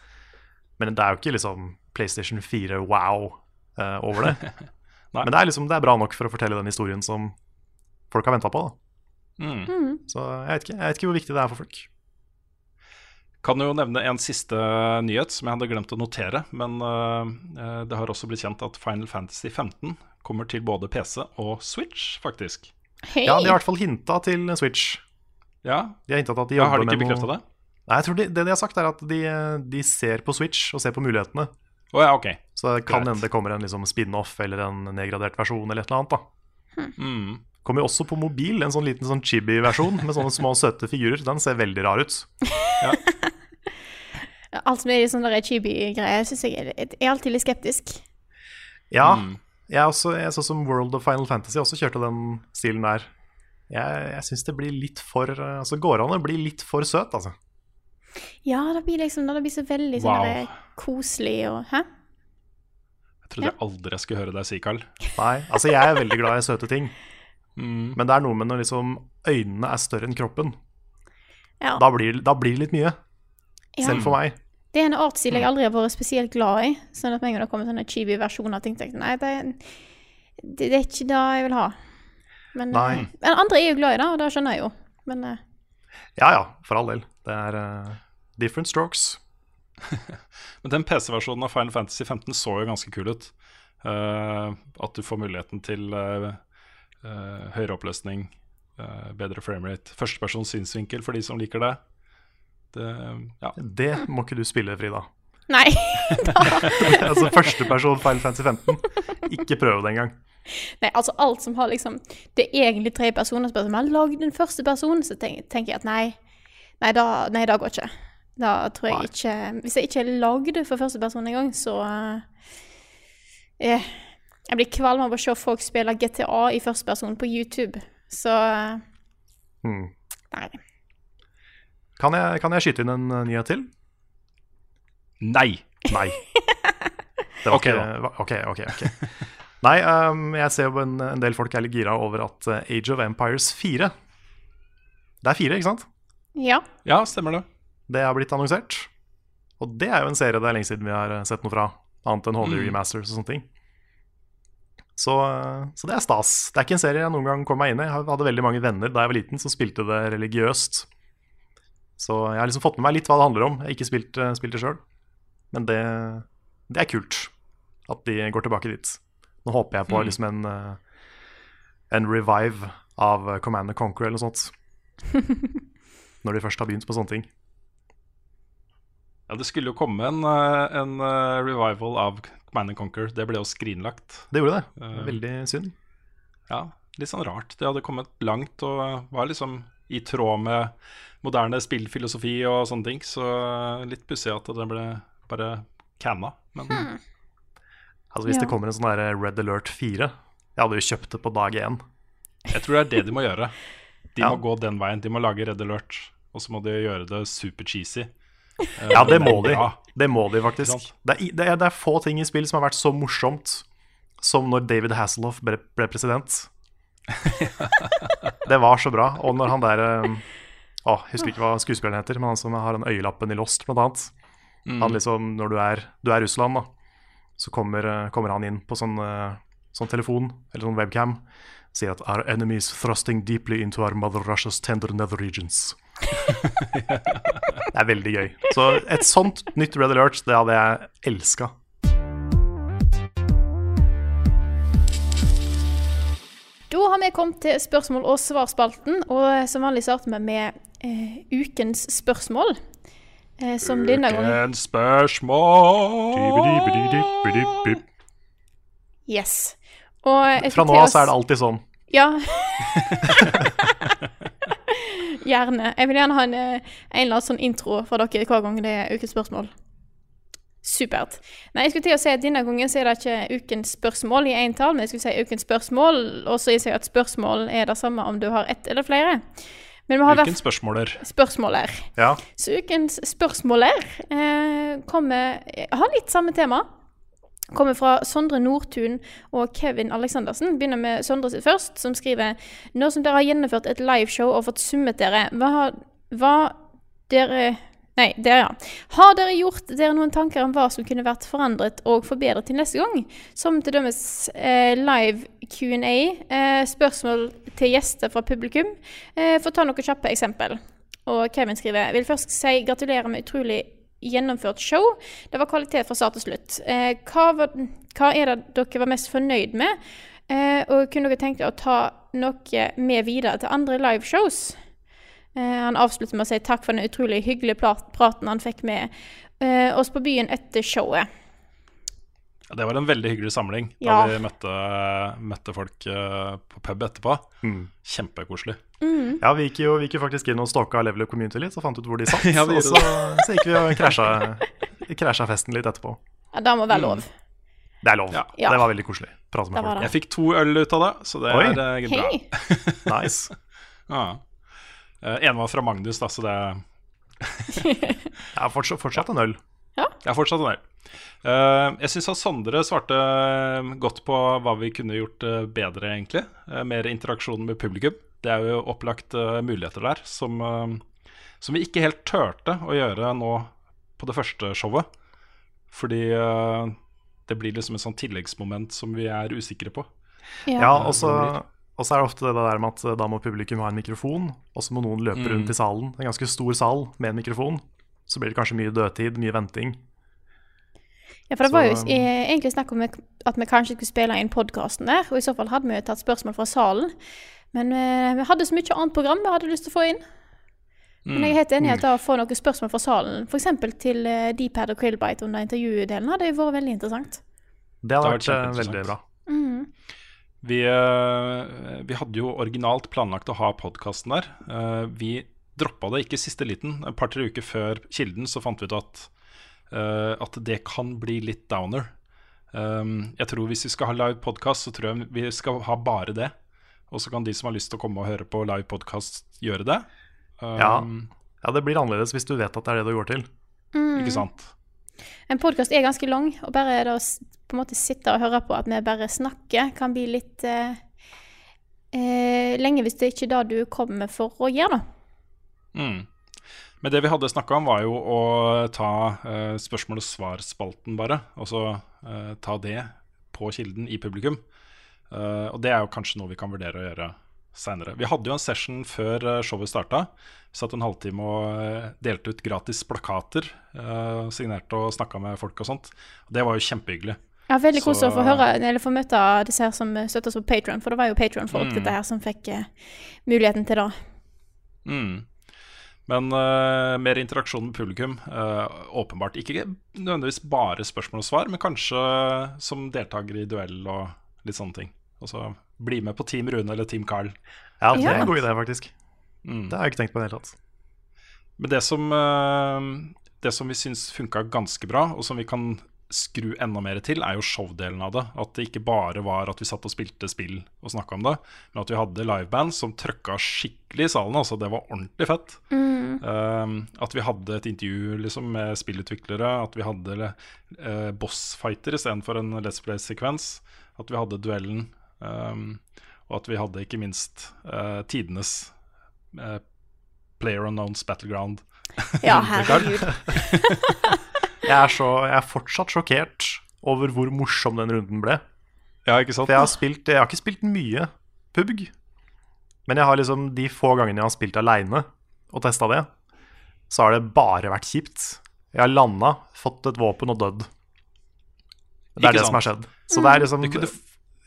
Men det er jo ikke liksom PlayStation 4 wow eh, over det. Men det er liksom Det er bra nok for å fortelle den historien som folk har venta på. da Mm. Så jeg vet, ikke, jeg vet ikke hvor viktig det er for folk. Kan jo nevne en siste nyhet som jeg hadde glemt å notere. Men uh, det har også blitt kjent at Final Fantasy 15 kommer til både PC og Switch, faktisk. Hey. Ja, De har i hvert fall hinta til Switch. Ja, De har hintet at de ja Har de ikke bekrefta noe det? Nei, jeg tror de, Det de har sagt, er at de, de ser på Switch og ser på mulighetene. Å ja, okay. Så det kan hende det kommer en liksom spin-off eller en nedgradert versjon eller et eller annet. da Mm. Kommer jo også på mobil, en sånn liten sånn chibi-versjon med sånne små søte figurer. Den ser veldig rar ut. Alt som er i sånne chibi-greier, syns jeg er er alltid litt skeptisk. Ja, Mm. jeg, er også, jeg så som World of Final Fantasy også kjørte den stilen der. Jeg, jeg syns det blir litt for Altså gårdene blir litt for søt, altså. Ja, det blir liksom Det blir så veldig sånn Wow. der koselig og Hæ? Jeg trodde jeg aldri jeg skulle høre deg si, Carl. Nei, altså jeg er veldig glad i søte ting. Mm. Men det er noe med når liksom øynene er større enn kroppen. Ja. Da blir, da blir det litt mye. ja. Selv for meg. Det er en artsstil jeg aldri har vært spesielt glad i. Sånn at med en gang det kommer sånne chibi-versjoner av ting, tenker jeg nei, det, det, det er ikke det jeg vil ha. Men, Nei. eh, men andre er jo glad i det, og det skjønner jeg jo. Men eh, Ja ja, for all del. Det er eh, different strokes. Men den PC-versjonen av Final Fantasy 15 så jo ganske kul ut. Uh, at du får muligheten til uh, høyere oppløsning, eh, bedre framerate. Førstepersons synsvinkel for de som liker det. det ja. Det må ikke du spille, Frida. nei. altså Førsteperson Final Fantasy 15. Ikke prøve det engang. nei. Altså alt som har liksom Det er egentlig tre personer som har lagd den første personen, så tenker, tenker jeg at nei. Nei, da, nei, da går ikke. Da tror jeg ikke Hvis jeg ikke er lagd for første person engang, så eh, Jeg blir kvalm av å se folk spille GTA i første person på YouTube. Så eh, Hmm. Nei. Kan, jeg, kan jeg skyte inn en eh, nyhet til? Nei! Nei. Det var Ok, ikke, ok, ok, ok. Nei, um, jeg ser jo en, en del folk er litt gira over at eh, Age of Empires 4 Det er fire, ikke sant? Ja. Ja, stemmer det. Det har blitt annonsert. Og det er jo en serie det er lenge siden vi har eh, sett noe fra. Annet enn Holy Mm. remasters og sånne ting. Så, eh, så det er stas. Det er ikke en serie jeg noen gang kom meg inn i. Jeg hadde veldig mange venner da jeg var liten som spilte det religiøst. Så jeg har liksom fått med meg litt hva det handler om. Jeg har ikke spilt, eh, spilt det sjøl. Men det, det er kult at de går tilbake dit. Nå håper jeg på Mm. liksom en, en revive av Command and Conquer eller noe sånt. Når de først har begynt på sånne ting. Ja, Det skulle jo komme en, eh, en eh, revival av Command and Conquer. Det ble jo skrinlagt. Det gjorde det. Eh. veldig synd. Ja, litt sånn rart. Det hadde kommet langt og var liksom i tråd med moderne spillfilosofi og sånne ting. Så litt pussig at det ble bare canna. Men Altså Hvis Ja. det kommer en sånn der Red Alert 4 Jeg hadde jo kjøpt det på dag én. jeg tror det er det de må gjøre. De Ja. må gå den veien. De må lage Red Alert, og så må de gjøre det super cheesy. Ja, det må de. Det må de faktisk. Det er, det, er, det er få ting i spill som har vært så morsomt som når David Hasselhoff ble, ble president. det var så bra. Og når han der eh, Å, jeg husker ikke hva skuespilleren heter, men han som har den øyelappen i Lost, blant annet. Han liksom, Når du er, du er Russland, da, så kommer, eh, kommer han inn på sånn, eh, sånn telefon, eller sånn webcam, sier at Our enemies thrusting deeply into our mother Russia's tender nether regions. det er veldig gøy. Så et sånt nytt Red Alert, det hadde jeg elska. Da har vi kommet til spørsmål- og svarspalten, og som vanlig starter vi med eh, ukens spørsmål. Eh, som denne gangen Ukens spørsmål Yes. Og Fra nå av så er det alltid sånn. Ja. gjerne. Jeg vil gjerne ha en, eh, en eller annen sånn intro fra dere hver gang det er ukens spørsmål. Supert. Nei, jeg skulle til å si at denne gangen så er det ikke ukens spørsmål i entall, men jeg skulle si ukens spørsmål, og så innser jeg at spørsmål er det samme om du har ett eller flere. Men vi har Ukens spørsmåler. spørsmåler. Ja. Så ukens spørsmåler eh, kommer har litt samme tema. Kommer fra Sondre Nordtun og Kevin Aleksandersen. Begynner med Sondre sitt først, som skriver Nå som dere har gjennomført et liveshow og fått summet dere, hva har hva dere Nei, dere, ja. Har dere gjort dere noen tanker om hva som kunne vært forandret og forbedret til neste gang? Som til dømes eh, live Q&A, eh, spørsmål til gjester fra publikum. Eh, for ta noen kjappe eksempel. Og Kevin skriver Vil først si gratulerer med utrolig gjennomført show. Det var kvalitet fra start til slutt. Eh, hva, var, hva er det dere var mest fornøyd med? Eh, og kunne dere tenkt dere å ta noe med videre til andre liveshows? Eh, han avslutter med å si takk for den utrolig hyggelige praten han fikk med eh, oss på byen etter showet. Ja, det var en veldig hyggelig samling da Ja. vi møtte, møtte folk på pub etterpå. Mm. Kjempekoselig. Ja, vi gikk jo vi gikk jo faktisk inn og stalka Level Up Community litt, og fant ut hvor de satt. Ja, og så, så gikk vi og krasja, festen litt etterpå. Ja, det må være lov. Det er lov. Ja. Ja. Det var veldig koselig. Prate med Det folk. Jeg fikk to øl ut av det, så det Oi. er bra. Hei! Nice. Ja. Eh, En var fra Magnus, da, så det Ja, fortsatt, fortsatt en øl. Jeg har fortsatt en øl. Uh, jeg syns at Sondre svarte godt på hva vi kunne gjort eh, bedre, egentlig. Uh, mer interaksjon med publikum. Det er jo opplagt eh, muligheter der som, eh, som vi ikke helt turte å gjøre nå på det første showet. Fordi eh, det blir liksom et sånn tilleggsmoment som vi er usikre på. Ja, og så og så er det ofte det der med at da må publikum ha en mikrofon, og så må noen løpe rundt i salen. En ganske stor sal med en mikrofon. Så blir det kanskje mye dødtid, mye venting. Ja, for det var jo Så- egentlig snakk om at vi kanskje skulle spille inn podkasten der, og i så fall hadde vi jo tatt spørsmål fra salen. Men eh, vi hadde så mye annet program vi hadde lyst til å få inn. Men jeg er helt enig i at da å få noen spørsmål fra salen, f.eks. til uh, Dpad og Krillbite under intervjudelen, hadde vært veldig interessant. Det hadde Det vært eh, veldig bra. Vi, eh, vi hadde jo originalt planlagt å ha podkasten der. Eh, vi droppa det ikke i siste liten. Et par-tre uker før Kilden så fant vi ut at, eh, at det kan bli litt downer. Jeg tror Hvis vi skal ha live podkast, så tror jeg vi skal ha bare det. Og så kan de som har lyst til å komme og høre på live podkast, gjøre det. Um, Ja. Ja, det blir annerledes hvis du vet at det er det du går til. Ikke sant? En podkast er ganske lang, og bare det å på en måte sitte og høre på at vi bare snakker, kan bli litt eh, eh, lenge hvis det ikke er det du kommer for å gjøre, da. Mm. Men det vi hadde snakka om, var jo å ta eh, spørsmål og svar-spalten, bare. Og så eh, ta det på kilden i publikum. Eh, og det er jo kanskje noe vi kan vurdere å gjøre seinere. Vi hadde jo en session før eh, showet starta. Satt en halvtime og eh, delte ut gratis plakater. Uh, signerte og snakka med folk og sånt. Og det var jo kjempehyggelig. Ja, veldig koselig å få høre, eller få møte disse her som støtter oss på Patron, for det var jo Patron-folk Mm. dette her som fikk uh, muligheten til det. Mm. Men uh, mer interaksjon med publikum. Uh, åpenbart ikke nødvendigvis bare spørsmål og svar, men kanskje som deltaker i duell og litt sånne ting. Og så bli med på Team Rune eller Team Carl. Ja, det er en god idé, faktisk. Mm. Det har jeg ikke tenkt på i det hele tatt. Men det som, eh, det som vi syns funka ganske bra, og som vi kan skru enda mer til, er jo showdelen av det. At det ikke bare var at vi satt og spilte spill og snakka om det, men at vi hadde liveband som trøkka skikkelig i salen. Altså, det var ordentlig fett. Um, at vi hadde et intervju liksom, med spillutviklere, at vi hadde uh, bossfighter istedenfor en Let's Play-sekvens. At vi hadde duellen. Um, og at vi hadde ikke minst uh, tidenes uh, Player Unknowns Battleground. Ja, herregud. Jeg er, så, jeg er fortsatt sjokkert over hvor morsom den runden ble. Ja, ikke sant? For jeg har, spilt, jeg har ikke spilt mye PUBG. Men jeg har liksom de få gangene jeg har spilt aleine og testa det, så har det bare vært kjipt. Jeg har landa, fått et våpen og dødd. Det er det som har skjedd. Så det er liksom Det kunne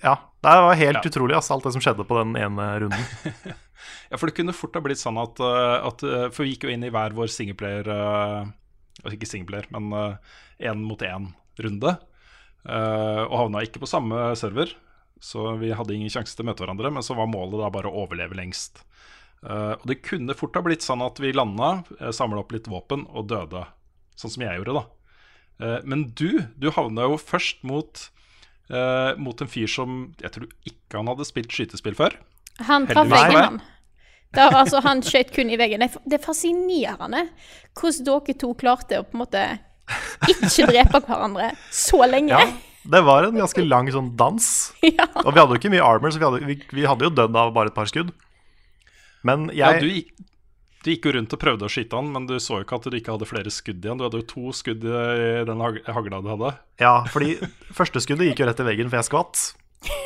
Ja, det var helt Ja. utrolig, altså, alt det som skjedde på den ene runden. Ja, for det kunne fort ha blitt sånn at, eh, at eh, For vi gikk jo inn i hver vår singleplayer uh, Ikke singleplayer, men én mot én-runde. og havna ikke på samme server, så vi hadde ingen sjanse til å møte hverandre. Men så var målet da bare å overleve lengst. Uh, og det kunne fort ha blitt sånn at vi landa, uh, samla opp litt våpen og døde. Sånn som jeg gjorde, da. Eh, men du, du havna jo først mot, eh, mot en fyr som jeg tror ikke han hadde spilt skytespill før. Han traff veggen, han. Det, altså, han skjøt kun i veggen. Det er, er fascinerende hvordan dere to klarte å på en måte ikke drepe hverandre så lenge. Ja, det var en ganske lang sånn dans. Ja. Og vi hadde jo ikke mye armor, så vi hadde, vi, vi hadde jo dødd av bare et par skudd. Men Ja, jeg du, gikk, du gikk jo rundt og prøvde å skyte han, men du så jo ikke at du ikke hadde flere skudd igjen. Du hadde jo to skudd i den hag hagla du hadde. Ja, fordi første skuddet gikk jo rett i veggen, for jeg skvatt.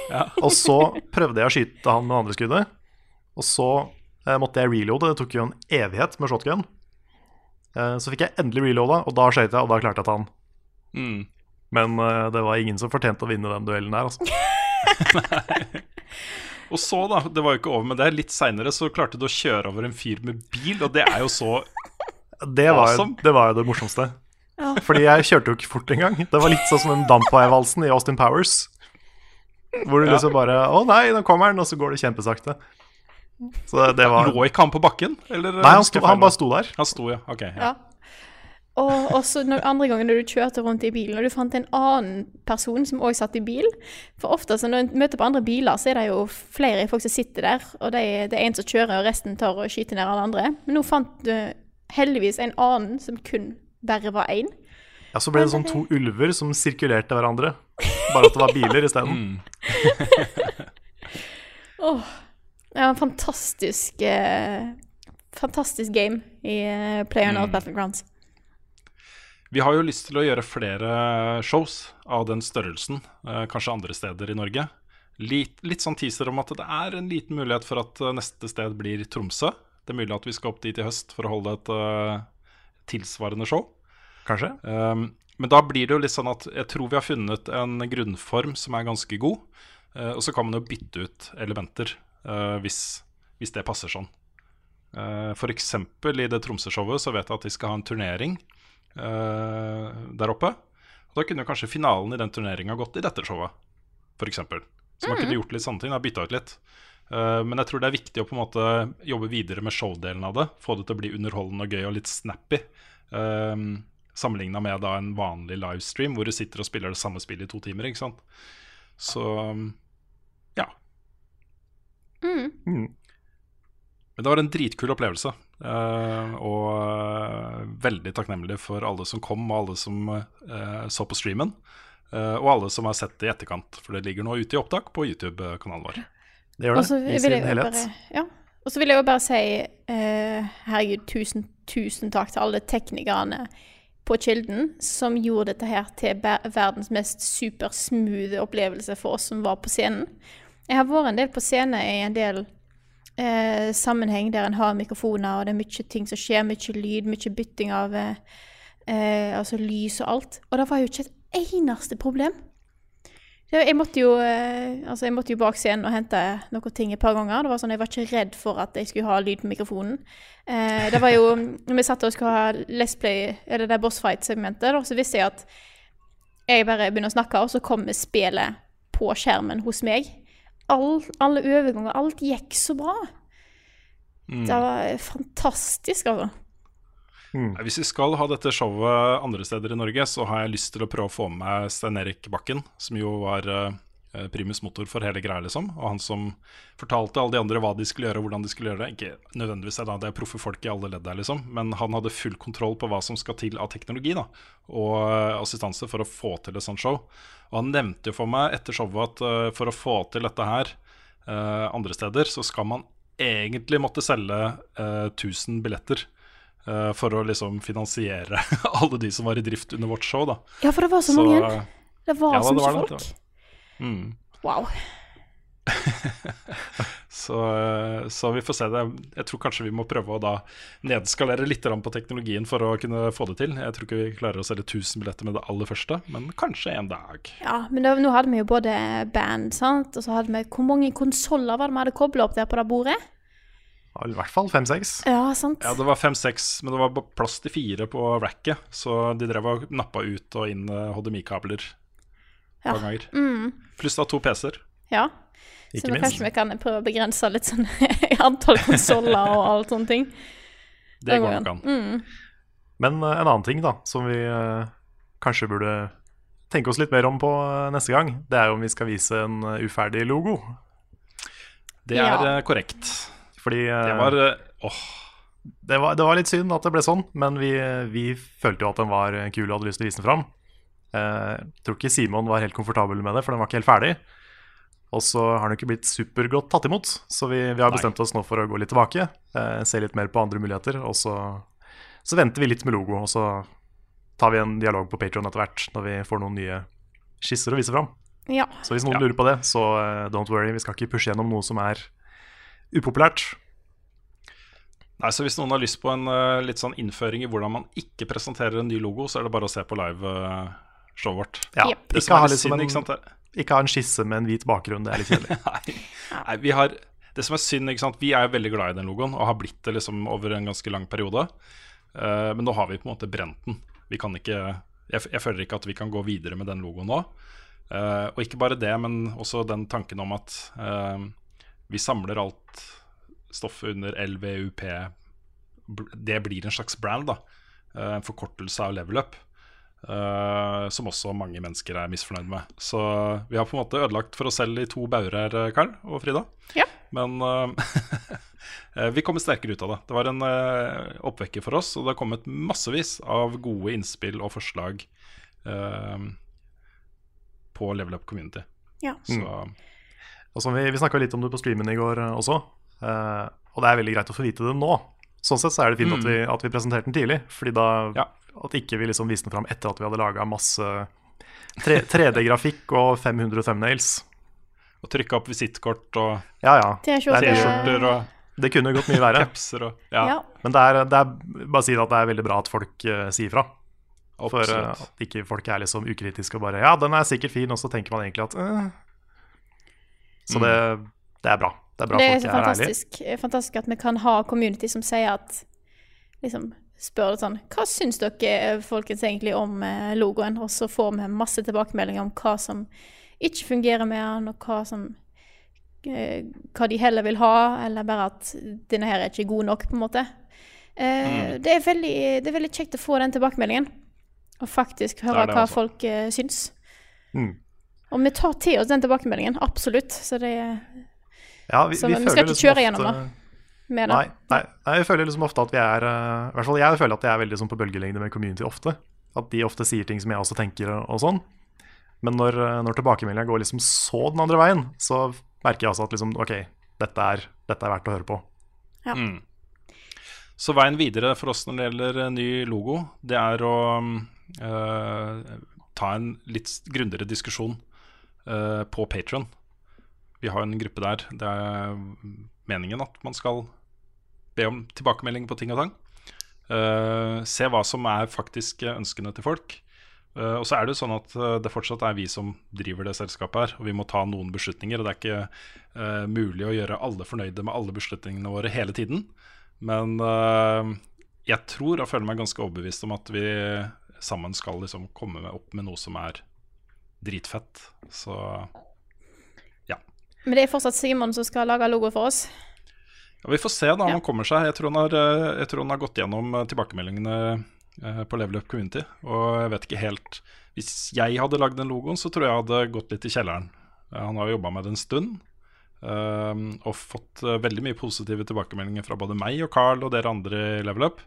Ja. Og så prøvde jeg å skyte han med det andre skuddet. Og så eh, måtte jeg reloade. Det tok jo en evighet med shotgun. Eh, så fikk jeg endelig reloada, og da skøyt jeg, og da klarte jeg å ta han. Mm. Men eh, det var ingen som fortjente å vinne den duellen der, altså. Og så, da, det var jo ikke over med det. Litt seinere så klarte du å kjøre over en fyr med bil, og det er jo så Det var, jo, Awesome. det var jo det morsomste. Fordi jeg kjørte jo ikke fort engang. Det var litt sånn som den Dampway-valsen i Austin Powers. Hvor du Ja. liksom bare Å nei, nå kommer den, og så går det kjempesakte. Så det var Lå ikke han på bakken? Eller, Nei, han, sto, han bare sto der. Han sto, ja. Ok. Ja. Og også når, andre gangen når du kjørte rundt i bilen, og du fant en annen person som òg satt i bil. For ofte så når en møter på andre biler, så er det jo flere folk som sitter der, og det er, det er en som kjører, og resten tar og skyter ned alle andre. Men nå fant du heldigvis en annen som kun bare var én. Ja, Så ble det sånn to ulver som sirkulerte hverandre. Bare at det var biler isteden. Åh, det var en fantastisk eh, Fantastisk game i uh, PlayerNout Battlegrounds. Vi har jo lyst til å gjøre flere shows av den størrelsen, eh, kanskje andre steder i Norge. Litt, litt sånn teaser om at det er en liten mulighet for at eh, neste sted blir Tromsø. Det er mulig at vi skal opp dit i høst for å holde et uh, tilsvarende show. Kanskje? Um, men da blir det jo litt sånn at jeg tror vi har funnet en grunnform som er ganske god. Uh, og så kan man jo bytte ut elementer uh, hvis, hvis det passer sånn. Uh, eksempel i det Tromsø-showet så vet jeg at de skal ha en turnering der oppe. Og da kunne jo kanskje finalen i den turneringa gått i dette showet, f.eks. Så man kunne gjort litt sånne ting. da, Bytta ut litt. Eh, men jeg tror det er viktig å på en måte jobbe videre med showdelen av det. Få det til å bli underholdende og gøy og litt snappy. Um, Sammenligna med da en vanlig livestream hvor du sitter og spiller det samme spillet i to timer. ikke sant? Så ja. Mm. Men det var en dritkul opplevelse. Eh, og uh, veldig takknemlig for alle som kom, og alle som uh, så på streamen. eh, og alle som har sett det i etterkant, for det ligger nå ute i opptak på YouTube-kanalen vår. Det gjør det. så I sin helhet. ja. Og så vil jeg jo bare si herregud, tusen, tusen takk til alle teknikerne på Kilden som gjorde dette her til verdens mest supersmooth opplevelse for oss som var på scenen. Jeg har vært en del på scenen i en del eh, sammenheng der en har mikrofoner, og det er mye ting som skjer, mye lyd, mye bytting av eh, eh, altså lys og alt. Og det var jo ikke et eneste problem. Jeg måtte, jo, eh, altså jeg måtte jo bak scenen og hente noen ting et par ganger. Det var sånn, Jeg var ikke redd for at jeg skulle ha lyd på mikrofonen. Eh, det var jo, når vi satt og skulle ha Let's Play, eller det boss fight-segmentet, så visste jeg at jeg bare begynner å snakke, og så kommer spillet på skjermen hos meg. All, alle overganger, alt gikk så bra. Det var fantastisk, altså. Mm. Hvis vi skal ha dette showet andre steder i Norge, så har jeg lyst til å prøve å få med Stein Erik Bakken, som jo var eh, primus motor for hele greia, liksom. Og han som fortalte alle de andre hva de skulle gjøre, og hvordan de skulle gjøre det. Ikke nødvendigvis da, det er proffe folk i alle ledd der, liksom. Men han hadde full kontroll på hva som skal til av teknologi da, og eh, assistanse for å få til et sånt show. Og han nevnte jo for meg etter showet at eh, for å få til dette her, eh, andre steder, så skal man egentlig måtte selge eh, 1000 billetter. eh, for å liksom finansiere alle de som var i drift under vårt show, da. Ja, for det var så, Så, mange. Det var ja, så mye var det, folk. Mm. Wow. Så, eh, så vi får se det. Jeg tror kanskje vi må prøve å da nedskalere litt på teknologien for å kunne få det til. Jeg tror ikke vi klarer å selge 1000 billetter med det aller første, men kanskje en dag. Ja, men da, nå hadde vi jo både band, sant, og så hadde vi Hvor mange konsoller var det vi hadde kobla opp der på det bordet? I hvert fall fem-seks. Ja, sant. Ja, det var fem-seks, men det var plass til fire på racket, så de drev og nappa ut og inn eh, HDMI-kabler Ja. Mm, Pluss da to PC-er. ja. Ikke så kanskje vi kan prøve å begrense litt sånn antall konsoller og alt sånne ting. Det går nok an. Mm. Men uh, en annen ting da, som vi uh, kanskje burde tenke oss litt mer om på uh, neste gang, det er om vi skal vise en uferdig logo. Det er Ja. korrekt. Fordi Det var åh, det, var, det var litt synd at det ble sånn, men vi, vi følte jo at den var kul og hadde lyst til å vise den fram. Eh, Jeg tror ikke Simon var helt komfortabel med det, for den var ikke helt ferdig. Og så har den ikke blitt supergodt tatt imot, så vi, vi har Nei. bestemt oss nå for å gå litt tilbake. Eh, se litt mer på andre muligheter, og så, så venter vi litt med logo. Og så tar vi en dialog på Patron etter hvert, når vi får noen nye skisser å vise fram. Ja. Så hvis noen Ja. lurer på det, så eh, don't worry, vi skal ikke pushe gjennom noe som er upopulært. Nei, så Hvis noen har lyst på en uh, litt sånn innføring i hvordan man ikke presenterer en ny logo, så er det bare å se på live-showet vårt. Ja. Det ikke, som ha er litt liksom synd, en, ikke sant? ikke ha en skisse med en hvit bakgrunn, det er litt kjedelig. Nei, Nei vi har, det som er synd, ikke sant? vi er veldig glad i den logoen og har blitt det liksom over en ganske lang periode. Uh, men nå har vi på en måte brent den. Vi kan ikke, jeg, jeg føler ikke at vi kan gå videre med den logoen nå. Uh, og ikke bare det, men også den tanken om at uh, vi samler alt stoffet under LVUP. Det blir en slags brand, da. Eh, en forkortelse av level up. Eh, som også mange mennesker er misfornøyd med. Så vi har på en måte ødelagt for oss selv i to bauger her, eh, Karl og Frida. Ja. Men eh, eh, vi kommer sterkere ut av det. Det var en uh, oppvekker for oss, og det har kommet massevis av gode innspill og forslag på Level Up Community. Ja. Så Og som vi vi snakka litt om det på streamen i går eh, også, og det er veldig greit å få vite det nå. Sånn sett så er det fint at, vi, at vi presenterte den tidlig, fordi da Ja. at ikke vi liksom viste den fram etter at vi hadde laga masse 3D-grafikk og 500 thumbnails. Og trykka opp visittkort og Ja ja, er T-skjorter og det kunne gått mye verre. og Ja, Ja. Men det er, det er bare å si at det er veldig bra at folk uh, sier fra. For uh, at ikke folk er liksom ukritiske og bare Ja, den er sikkert fin, og så tenker man egentlig at uh. Så det, det er bra. Det er bra Det er folk er ærlige. fantastisk, eh, fantastisk at vi kan ha community som sier at liksom spør det sånn Hva syns dere folkens egentlig om eh, logoen? Og så får vi masse tilbakemeldinger om hva som ikke fungerer med den, og hva som eh, Hva de heller vil ha, eller bare at denne her er ikke god nok, på en måte. Mm. det, er veldig, det er veldig kjekt å få den tilbakemeldingen, og faktisk høre Det det, hva også. folk eh, syns. Mm. Og vi tar til oss den tilbakemeldingen, absolutt. Så det Ja, vi, Så vi vi skal ikke liksom kjøre gjennom det. med det. Nei, nei, nei, jeg føler liksom ofte at vi er eh, I hvert fall jeg føler at jeg er veldig sånn på bølgelengde med community ofte. At de ofte sier ting som jeg også tenker og, sånn. Men når, eh, når tilbakemeldinga går liksom så den andre veien, så merker jeg altså at liksom OK, dette er, dette er verdt å høre på. Mm. Så veien videre for oss når det gjelder eh, ny logo, det er å eh, ta en litt grundigere diskusjon eh, på Patron. Vi har en gruppe der. Det er meningen at man skal be om tilbakemelding på ting og tang. Uh, se hva som er faktisk ønskene til folk. Uh, og så er det jo sånn at eh, det fortsatt er vi som driver det selskapet her, og vi må ta noen beslutninger. Og det er ikke uh, mulig å gjøre alle fornøyde med alle beslutningene våre hele tiden. Men jeg tror og føler meg ganske overbevist om at vi sammen skal liksom komme opp med noe som er dritfett. Så Men det er fortsatt Simon som skal lage logo for oss. ja, vi får se da om Ja. han kommer seg. Jeg tror han har, eh, jeg tror han har gått gjennom eh, tilbakemeldingene eh, på Level Up Community. Og jeg vet ikke helt Hvis jeg hadde lagd den logoen, så tror jeg jeg hadde gått litt i kjelleren. Han har jo jobba med det en stund. og fått veldig mye positive tilbakemeldinger fra både meg og Carl og dere andre i Level Up.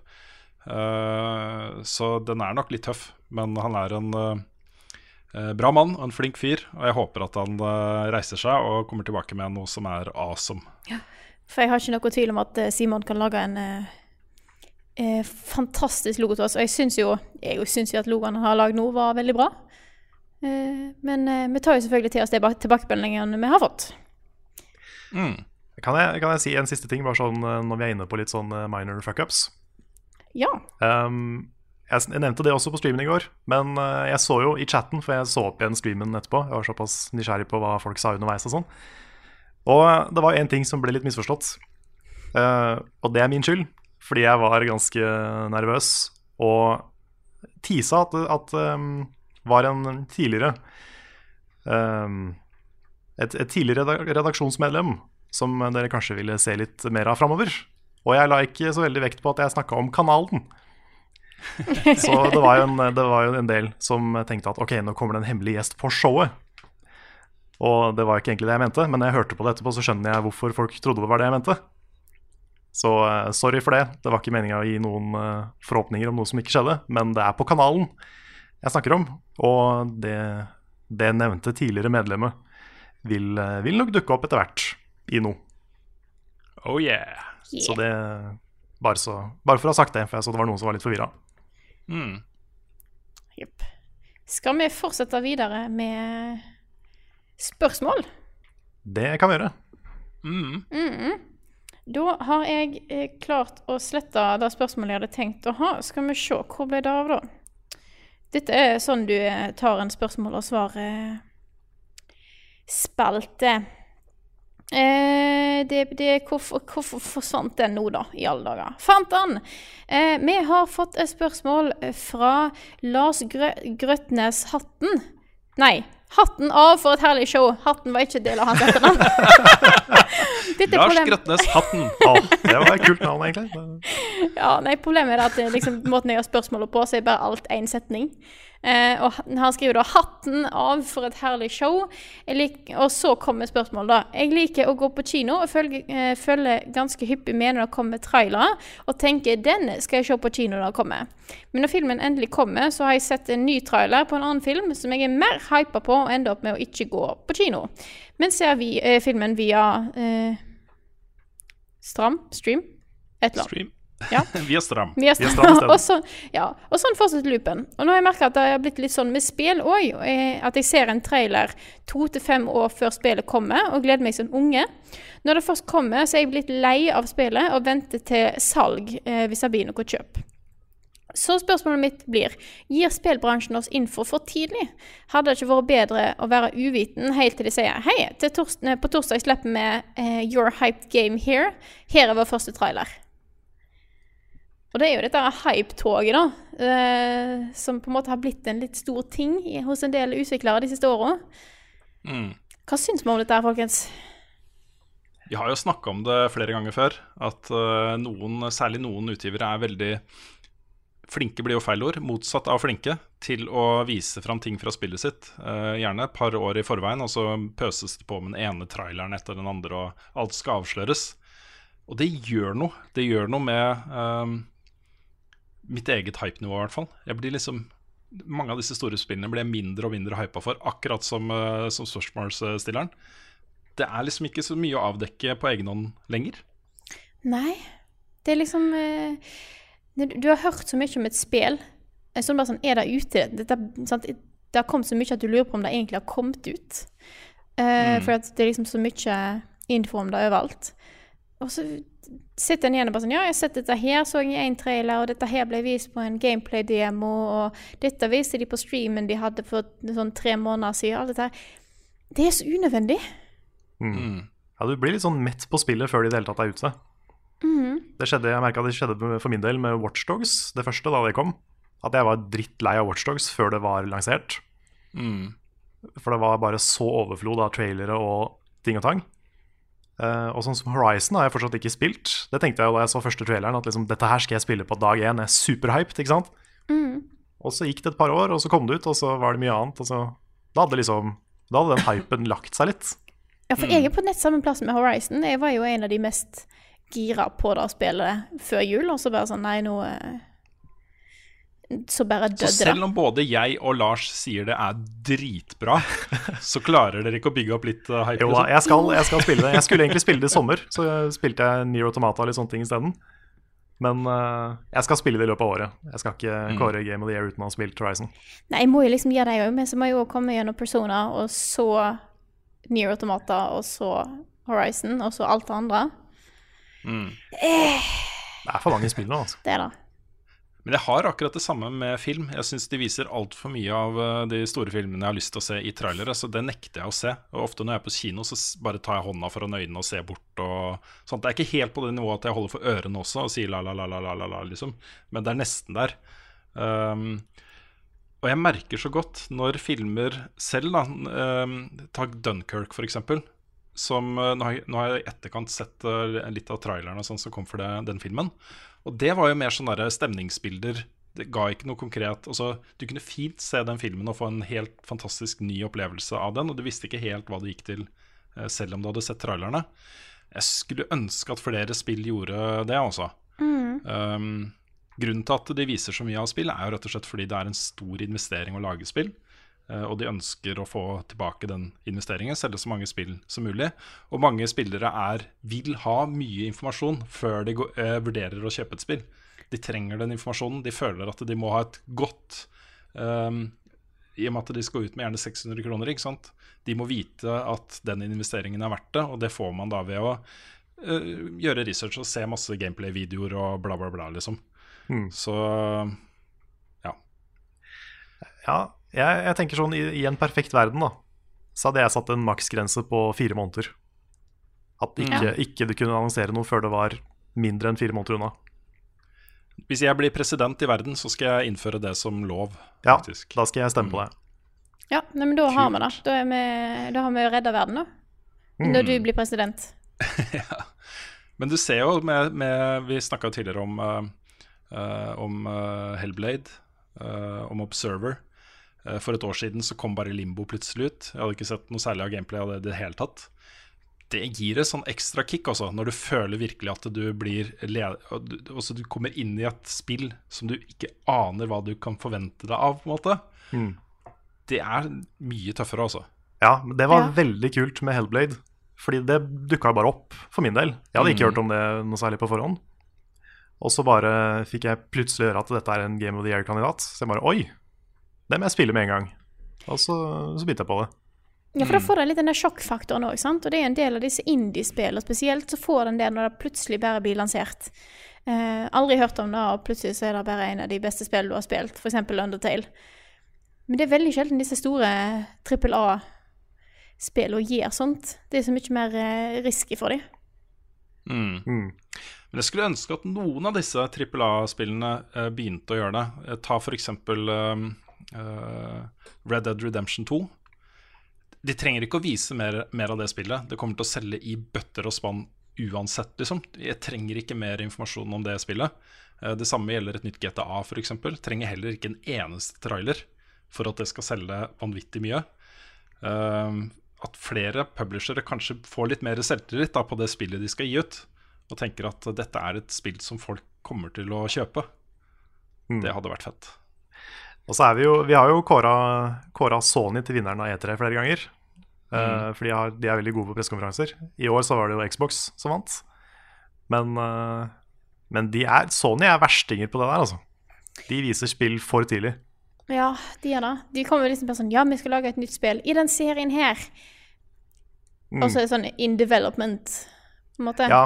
Så den er nok litt tøff, men han er en, bra mann og en flink fyr, og jeg håper at han eh, reiser seg og kommer tilbake med noe som er awesome. For jeg har ikke noe tvil om at eh, Simon kan lage en eh, eh, fantastisk logo til oss. Og jeg syns jo, jeg jo jo at logoen han har lagd nå, var veldig bra. Eh, men eh, vi tar jo selvfølgelig til oss de bak- tilbakemeldingene vi har fått. Kan jeg, kan jeg si en siste ting, bare sånn eh, når vi er inne på litt sånn eh, minor fuckups? Ja. Um, jeg, nevnte det også på streamen i går, men eh, jeg så jo i chatten, for jeg så opp igjen streamen etterpå. Jeg var såpass nysgjerrig på hva folk sa underveis og sånn. Og eh, det var én ting som ble litt misforstått. Uh, og det er min skyld, fordi jeg var ganske nervøs og tisa at det um, var en tidligere um, et, et tidligere redaksjonsmedlem som dere kanskje ville se litt mer av framover. Og jeg la ikke så veldig vekt på at jeg snakka om kanalen. Så det var, jo en, det var jo en del som tenkte at ok, nå kommer det en hemmelig gjest på showet. Og det var ikke egentlig det jeg mente, men når jeg hørte på det etterpå, så skjønner jeg hvorfor folk trodde det var det jeg mente. Så eh, sorry for det. Det var ikke meninga å gi noen eh, forhåpninger om noe som ikke skjedde, men det er på kanalen jeg snakker om. Og det, det nevnte tidligere medlemmet vil, eh, vil nok dukke opp etter hvert i noe. Oh yeah. Så det bare, så, bare for å ha sagt det, for jeg så det var noen som var litt forvirra. Mm. Jepp. Skal vi fortsette videre med spørsmål? Det kan vi gjøre. Mm. Da har jeg eh, klart å slette det spørsmålet jeg hadde tenkt å ha. Skal vi se, hvor ble det av da? Dette er sånn du eh, tar en spørsmål og svar-spalte. Eh, det, det, hvorfor, hvorfor forsvant den nå, da, i alle dager? Fant den! Eh, vi har fått et spørsmål fra Lars Grø Grøtnes Hatten. Nei, Hatten av for et herlig show. Hatten var ikke del av hans etternavn. Er Lars Grøtnes Hatten. Å, det var et kult navn, egentlig. Ja, nei, Problemet er at liksom, måten jeg har spørsmålet på, så er bare alt én setning. Eh, og han skriver da 'Hatten av for et herlig show'. Og så kommer spørsmålet, da. Jeg liker å gå på kino og følger, eh, følger ganske hyppig med når det kommer trailere, og tenker 'den skal jeg se på kino når det kommer'. Men når filmen endelig kommer, så har jeg sett en ny trailer på en annen film som jeg er mer hypa på, og ender opp med å ikke gå på kino. Men ser vi eh, filmen via eh, Stram? Stream? Et eller annet. Ja. Via Stram. Vi Vi har stram og, sånn, ja, og sånn fortsetter loopen. Og nå har jeg merka at det har blitt litt sånn med spill òg. At jeg ser en trailer to til fem år før spillet kommer, og gleder meg som unge. Når det først kommer, så er jeg blitt lei av spillet og venter til salg eh, hvis det blir noe kjøp. Så spørsmålet mitt blir Gir spillbransjen oss info for tidlig? Hadde det ikke vært bedre å være uviten helt til de sier Hei, tors eh, på torsdag slipper vi eh, Your Hyped Game Here. Her er vår første trailer. Og det er jo dette hype-toget, da. eh, som på en måte har blitt en litt stor ting hos en del utviklere de siste åra. Mm. Hva syns vi om dette, folkens? Vi har jo snakka om det flere ganger før, at eh, noen, særlig noen utgivere er veldig Flinke blir jo feil ord, motsatt av flinke, til å vise fram ting fra spillet sitt. eh, gjerne et par år i forveien, og så pøses det på med den ene traileren etter den andre, og alt skal avsløres. Og det gjør noe. Det gjør noe med eh, mitt eget hypenivå, i hvert fall. Jeg blir liksom Mange av disse store spillene blir jeg mindre og mindre hypa for, akkurat som, uh, som spørsmålsstilleren. Det er liksom ikke så mye å avdekke på egen hånd lenger. Nei. Det er liksom uh, du, du har hørt så mye om et spill. Sånn bare sånn Er det ute? Dette, sant? Det har kommet så mye at du lurer på om det egentlig har kommet ut. Eh, For at det er liksom så mye info om det overalt. Og så sitter en igjen og bare sånn Ja, jeg har sett dette her, så jeg i en trailer, og dette her ble vist på en gameplay-demo, og dette viste de på streamen de hadde for sånn tre måneder siden. Alt dette her. Det er så unødvendig. Ja, du blir litt sånn mett på spillet før det i det hele tatt er ute. Det skjedde, jeg merket det skjedde for min del med Watchdogs, det første da det kom. At jeg var drittlei av Watchdogs før det var lansert. For det var bare så overflod av trailere og ting og tang. Eh, og sånn som Horizon har jeg fortsatt ikke spilt. Det tenkte jeg jo da jeg så første traileren, at liksom, dette her skal jeg spille på dag én. Jeg er superhyped, ikke sant? Og så gikk det et par år, og så kom det ut, og så var det mye annet. Og så, da hadde liksom Da hadde den hypen lagt seg litt. Ja, for jeg er på nett samme plass med Horizon. Jeg var jo en av de mest gira på det spillet før jul, og så bare sånn Nei, nå eh, så bare Så selv om både jeg og Lars sier det er dritbra, så klarer dere ikke å bygge opp litt uh, hype? Jo da, liksom? jeg skal, jeg skal spille det. Jeg skulle egentlig spille det i sommer, så spilte jeg Near Automata og litt sånne ting isteden. Men uh, jeg skal spille det i løpet av året. Jeg skal ikke Mm. kåre Game of the Year uten å ha spilt Horizon. Nei, jeg må jo liksom gjøre det òg, men så må jeg jo komme gjennom Persona, og så Near Automata, og så Horizon, og så alt det andre. Det er for mange spill nå, altså. Det er det. Men jeg har akkurat det samme med film. Jeg syns de viser altfor mye av uh, de store filmene jeg har lyst til å se i trailere, så det nekter jeg å se. Og ofte når jeg er på kino, så bare tar jeg hånda foran øynene og ser bort og sånt. Det er ikke helt på det nivået at jeg holder for ørene også og sier la, la, la, la, la, la, la liksom. Men det er nesten der. Um, og jeg merker så godt når filmer selv, da um, Ta Dunkerque, eksempel. Som, uh, nå, har jeg, i etterkant sett uh, litt av traileren og sånn som kom for det, den filmen. Og det var jo mer sånne der stemningsbilder. Det ga ikke noe konkret altså, Du kunne fint se den filmen og få en helt fantastisk ny opplevelse av den, og du visste ikke helt hva det gikk til, eh, selv om du hadde sett trailerne. Jeg skulle ønske at flere spill gjorde det, altså. Um, grunnen til at de viser så mye av spill, er jo rett og slett fordi det er en stor investering å lage spill. Eh, Og de ønsker å få tilbake den investeringen, selge så mange spill som mulig. Og mange spillere er, vil ha mye informasjon før de går, eh, vurderer å kjøpe et spill. De trenger den informasjonen. De føler at de må ha et godt um, I og med at de skal ut med gjerne 600 kroner. ikke sant? De må vite at den investeringen er verdt det, og det får man da ved å uh, gjøre research og se masse gameplay-videoer og bla, bla, bla, liksom. Mm. Så Ja, jeg, jeg tenker sånn i, i en perfekt verden, da, så hadde jeg satt en maksgrense på fire måneder. At ikke, ikke du kunne annonsere noe før det var mindre enn fire måneder unna. hvis jeg blir president i verden, så skal jeg innføre det som lov, Ja, da skal jeg stemme på det. Ja, nei, men da har vi det. Da, vi, da har vi redda verden, da. Når du blir president. Men du ser jo med, med Vi snakka tidligere om, eh, eh, om uh, Hellblade, uh, om Observer. Eh, for et år siden så kom bare Limbo plutselig ut. Jeg hadde ikke sett noe særlig av gameplay av det i det hele tatt. Det gir et sånn ekstra kick, også, når du føler virkelig at du blir led og du, kommer inn i et spill som du ikke aner hva du kan forvente deg av, på en måte. Det er mye tøffere, altså. Ja, men det var Ja. veldig kult med Hellblade. Fordi det dukka bare opp, for min del. Jeg hadde ikke hørt om det noe særlig på forhånd. Og så bare fikk jeg plutselig høre at dette er en Game of the Year-kandidat. Så jeg bare oi, det må jeg spille med en gang. Og så, så begynte jeg på det. Ja, for da får den litt den der sjokkfaktoren òg, sant. Og det er en del av disse indie-spillene spesielt, så får den det når det plutselig bare blir lansert. Eh, aldri hørt om det, og plutselig så er det bare en av de beste spillene du har spilt, f.eks. Undertale. Men det er veldig sjelden disse store trippel A-spillene gjør sånt. Det er så mye mer eh, risky for dem. Mm. Mm. Men jeg skulle ønske at noen av disse trippel A-spillene eh, begynte å gjøre det. Eh, ta f.eks. Um, Red Dead Redemption 2. De trenger ikke å vise mer, mer av det spillet. Det kommer til å selge i bøtter og spann uansett, liksom. Jeg trenger ikke mer informasjon om det spillet. Eh, det samme gjelder et nytt GTA, f.eks. Trenger heller ikke en eneste trailer for at det skal selge vanvittig mye. Eh, at flere publishere kanskje får litt mer selvtillit på det spillet de skal gi ut, og tenker at dette er et spill som folk kommer til å kjøpe. Mm. Det hadde vært fett. Og så er vi jo Vi har jo kåra, Sony til vinneren av E3 flere ganger. Eh, for de, har, de er veldig gode på pressekonferanser. I år så var det jo Xbox som vant. Men, eh, men de er, Sony er verstinger på det der, altså. De viser spill for tidlig. Ja, de gjør det. De kommer liksom bare sånn Ja, vi skal lage et nytt spill i den serien her. Mm. Og så er det sånn in development, på en måte. Ja,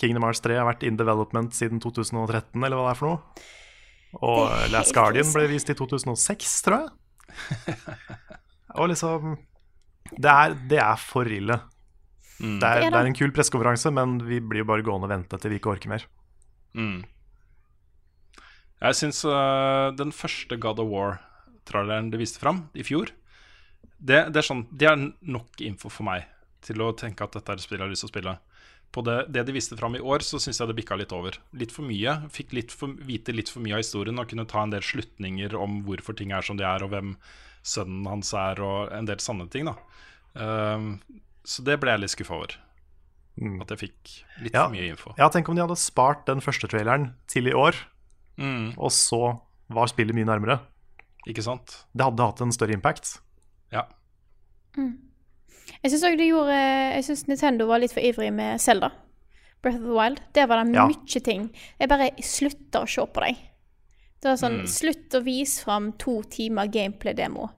Kingdom Hearts 3 har vært in development siden 2013, eller hva det er for noe. Og Last Guardian ble vist i 2006, tror jeg. Og liksom Det er, det er for ille. Det, er, Det er det det. er en kul pressekonferanse, men vi blir jo bare gående og vente til vi ikke orker mer. Mm. Jeg syns uh, den første God of War-tralleren de viste fram i fjor, det, det, er sånn, det er nok info for meg til å tenke at dette er et spill jeg har lyst til å spille. På det, det de viste fram i år, så syns jeg det bikka litt over. Litt for mye. Fikk litt for, vite litt for mye av historien og kunne ta en del slutninger om hvorfor ting er som de er, og hvem sønnen hans er, og en del sanne ting. da Uh, Så det ble jeg litt skuffa over. Mm. At jeg fikk litt Ja. for mye info. Ja, tenk om de hadde spart den første traileren til i år, Mm. og så var spillet mye nærmere. Ikke sant? Det hadde hatt en større impact. Ja. Jeg syns òg de gjorde Jeg syns Nintendo var litt for ivrig med Zelda. Breath of the Wild. Der var det Ja. mye ting. Jeg bare slutta å se på dem. Det var sånn Slutt å vise fram to timer gameplay-demo.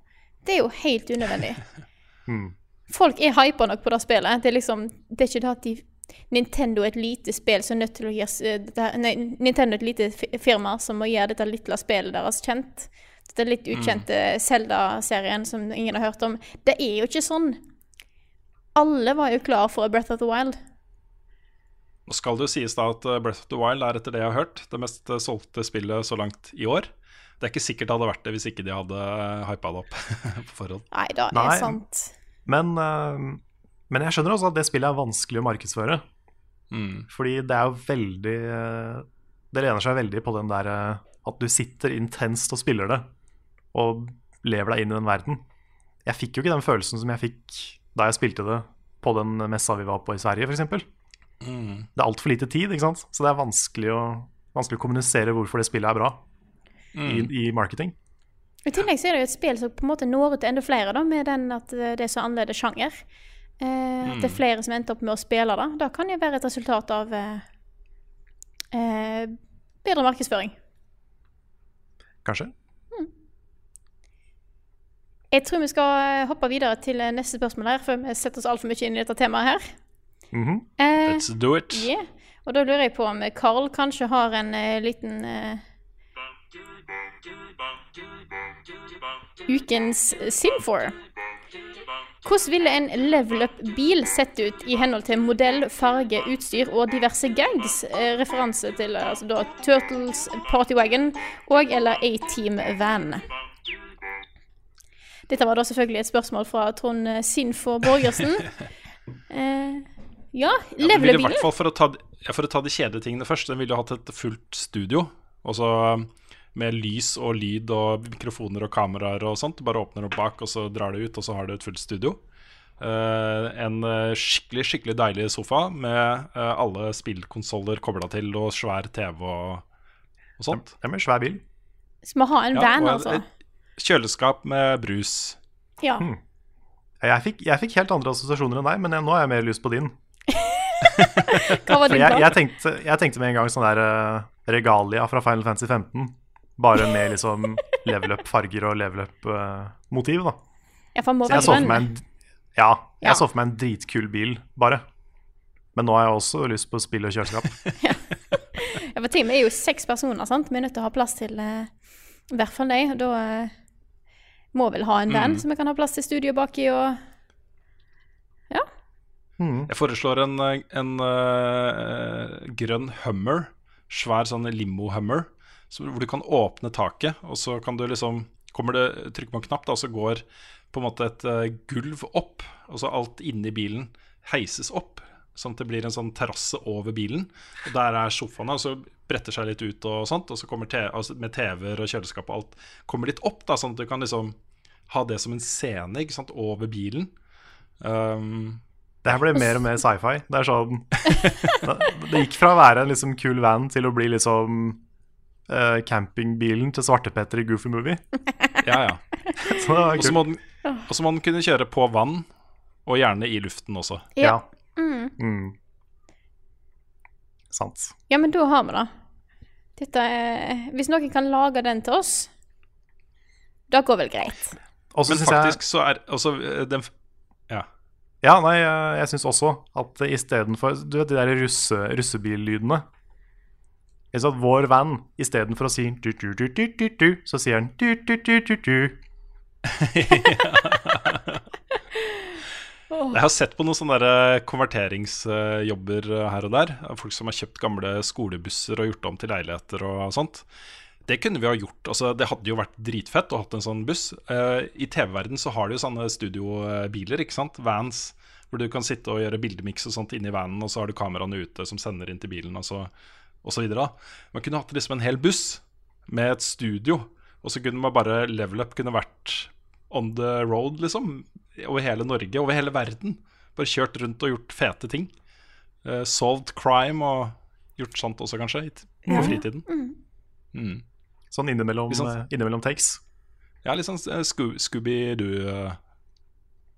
Det er jo helt unødvendig. Folk er hypa nok på det spillet. Det er liksom Det er ikke det at de Nintendo er et lite spill som er nødt til å gi eh, Nei, Nintendo er et lite firma som må gjøre dette lille spillet deres kjent. Dette litt ukjente Zelda-serien som ingen har hørt om. Det er jo ikke sånn. Alle var jo klar for Breath of the Wild. Nå skal det jo sies da at eh, Breath of the Wild er etter det jeg har hørt, det mest eh, solgte spillet så langt i år. Det er ikke sikkert det hadde vært det hvis ikke de hadde hypa det opp på forhånd. Nei, det Nei. er sant. Men, eh, men jeg skjønner også at det spillet er vanskelig å markedsføre. Mm. Fordi det er jo veldig eh, Det lener seg veldig på den der eh, at du sitter intenst og spiller det, og lever deg inn i den verden. Jeg fikk jo ikke den følelsen som jeg fikk da jeg spilte det på den messa vi var på i Sverige, f.eks. Mm. Det er altfor lite tid, ikke sant? så det er vanskelig å, vanskelig å kommunisere hvorfor det spillet er bra i, Mm. i marketing. I tillegg så er det jo et spill som på en måte når ut til enda flere, da, med den at det er så annerledes sjanger. Eh, At det er flere som endte opp med å spille det. Da kan jo være et resultat av eh, eh, bedre markedsføring. Kanskje? Jeg tror vi skal eh, hoppe videre til eh, neste spørsmål her, før vi setter oss altfor mye inn i dette temaet her. Mhm. Eh, Let's do it. yeah. Og da lurer jeg på om Carl kanskje har en uh, liten uh, Ukens Sinfor. Hvordan ville en level up-bil sett ut i henhold til modell, farge, utstyr og diverse gags? Referanse til altså da Turtles Partywagon og eller A-Team Van. Dette var da selvfølgelig et spørsmål fra Trond eh, Sinfor Borgersen. Eh, ja, Ja, den level ville i up-bilen. hvert fall for å, ta, ja, for å ta de kjedelige tingene først, den ville hatt et fullt studio. Også med lys og lyd og mikrofoner og kameraer og sånt. Du bare åpner opp bak, og så drar det ut, og så har du et fullt studio. Uh, en eh, skikkelig skikkelig deilig sofa med uh, alle spillkonsoller kobla til, og svær TV og, og sånt. Ja, men svær bil. Så må ha en van, ja, altså. et kjøleskap med brus. Ja. Hmm. Jeg fikk, jeg fikk helt andre assosiasjoner enn deg, men jeg, nå har jeg mer lyst på din. Hva var din jeg, jeg, tenkte, jeg tenkte med en gang sånn der uh, regalia fra Final Fantasy 15. Bare med liksom level up-farger og level up-motiv, da. Ja, for må Så jeg være så for grønn. meg en, ja, jeg Ja. så for meg en dritkul bil, bare. Men nå har jeg også lyst på spill og kjøleskap. Ja, for teamet Vi er jo seks personer, sant? Vi er nødt til å ha plass til uh, i hvert fall deg. Da eh, må vel ha en van Mm. som vi kan ha plass til studio baki og Mm. Jeg foreslår en, en uh, grønn Hummer. Svær sånn limo-Hummer. så- Hvor du kan åpne taket, og så kan du liksom kommer det, Trykker man knapp, da, og så går på en måte et uh, gulv opp. Og så alt inni bilen heises opp, sånn at det blir en sånn terrasse over bilen. Og der er sofaene, og så bretter seg litt ut og sånt. Og så kommer te, altså med TV-er og kjøleskap og alt kommer litt opp, da, sånn at du kan liksom ha det som en scene ikke sant, over bilen. Um, Det her ble mer og mer sci-fi. Det er sånn Det gikk fra å være en liksom kul van til å bli liksom uh, campingbilen til Svartepetter i Goofy Movie. ja, ja. Så det var Og så kult. må, den- og så må den kunne kjøre på vann, og gjerne i luften også. Ja. Mm. Mm. Sant. Ja, men da har vi det. Dette er, hvis noen kan lage den til oss, det går vel greit. Og så Men faktisk jeg så er også eh, den Ja. Ja, nei, jeg, jeg syns også at istedenfor Du vet de der russe, russebillydene Jeg synes at Vår van, istedenfor å si du, du, du, du, du, du, så sier han du, du, du, du, du. Jeg har sett på noen sånne konverteringsjobber eh, her og der. Folk som har kjøpt gamle skolebusser og gjort dem til leiligheter og sånt. Det kunne vi ha gjort. altså Det hadde jo vært dritfett å hatt en sånn buss. Uh, I TV-verden så har de jo sånne studiobiler, ikke sant? Vans. Hvor du kan sitte og gjøre bildemiks og sånt inni vanen, og så har du kameraene ute som sender inn til bilen, og så, og så videre. Man kunne hatt liksom en hel buss med et studio, og så kunne man bare level up kunne vært on the road, liksom. Over hele Norge, over hele verden. Bare kjørt rundt og gjort fete ting. Uh, solved crime og gjort sånt også, kanskje, på fritiden. Mm. Sånn innimellom, sånn- eh, innimellom takes. Ja, litt sånn sco Scooby-Doo-opplegg.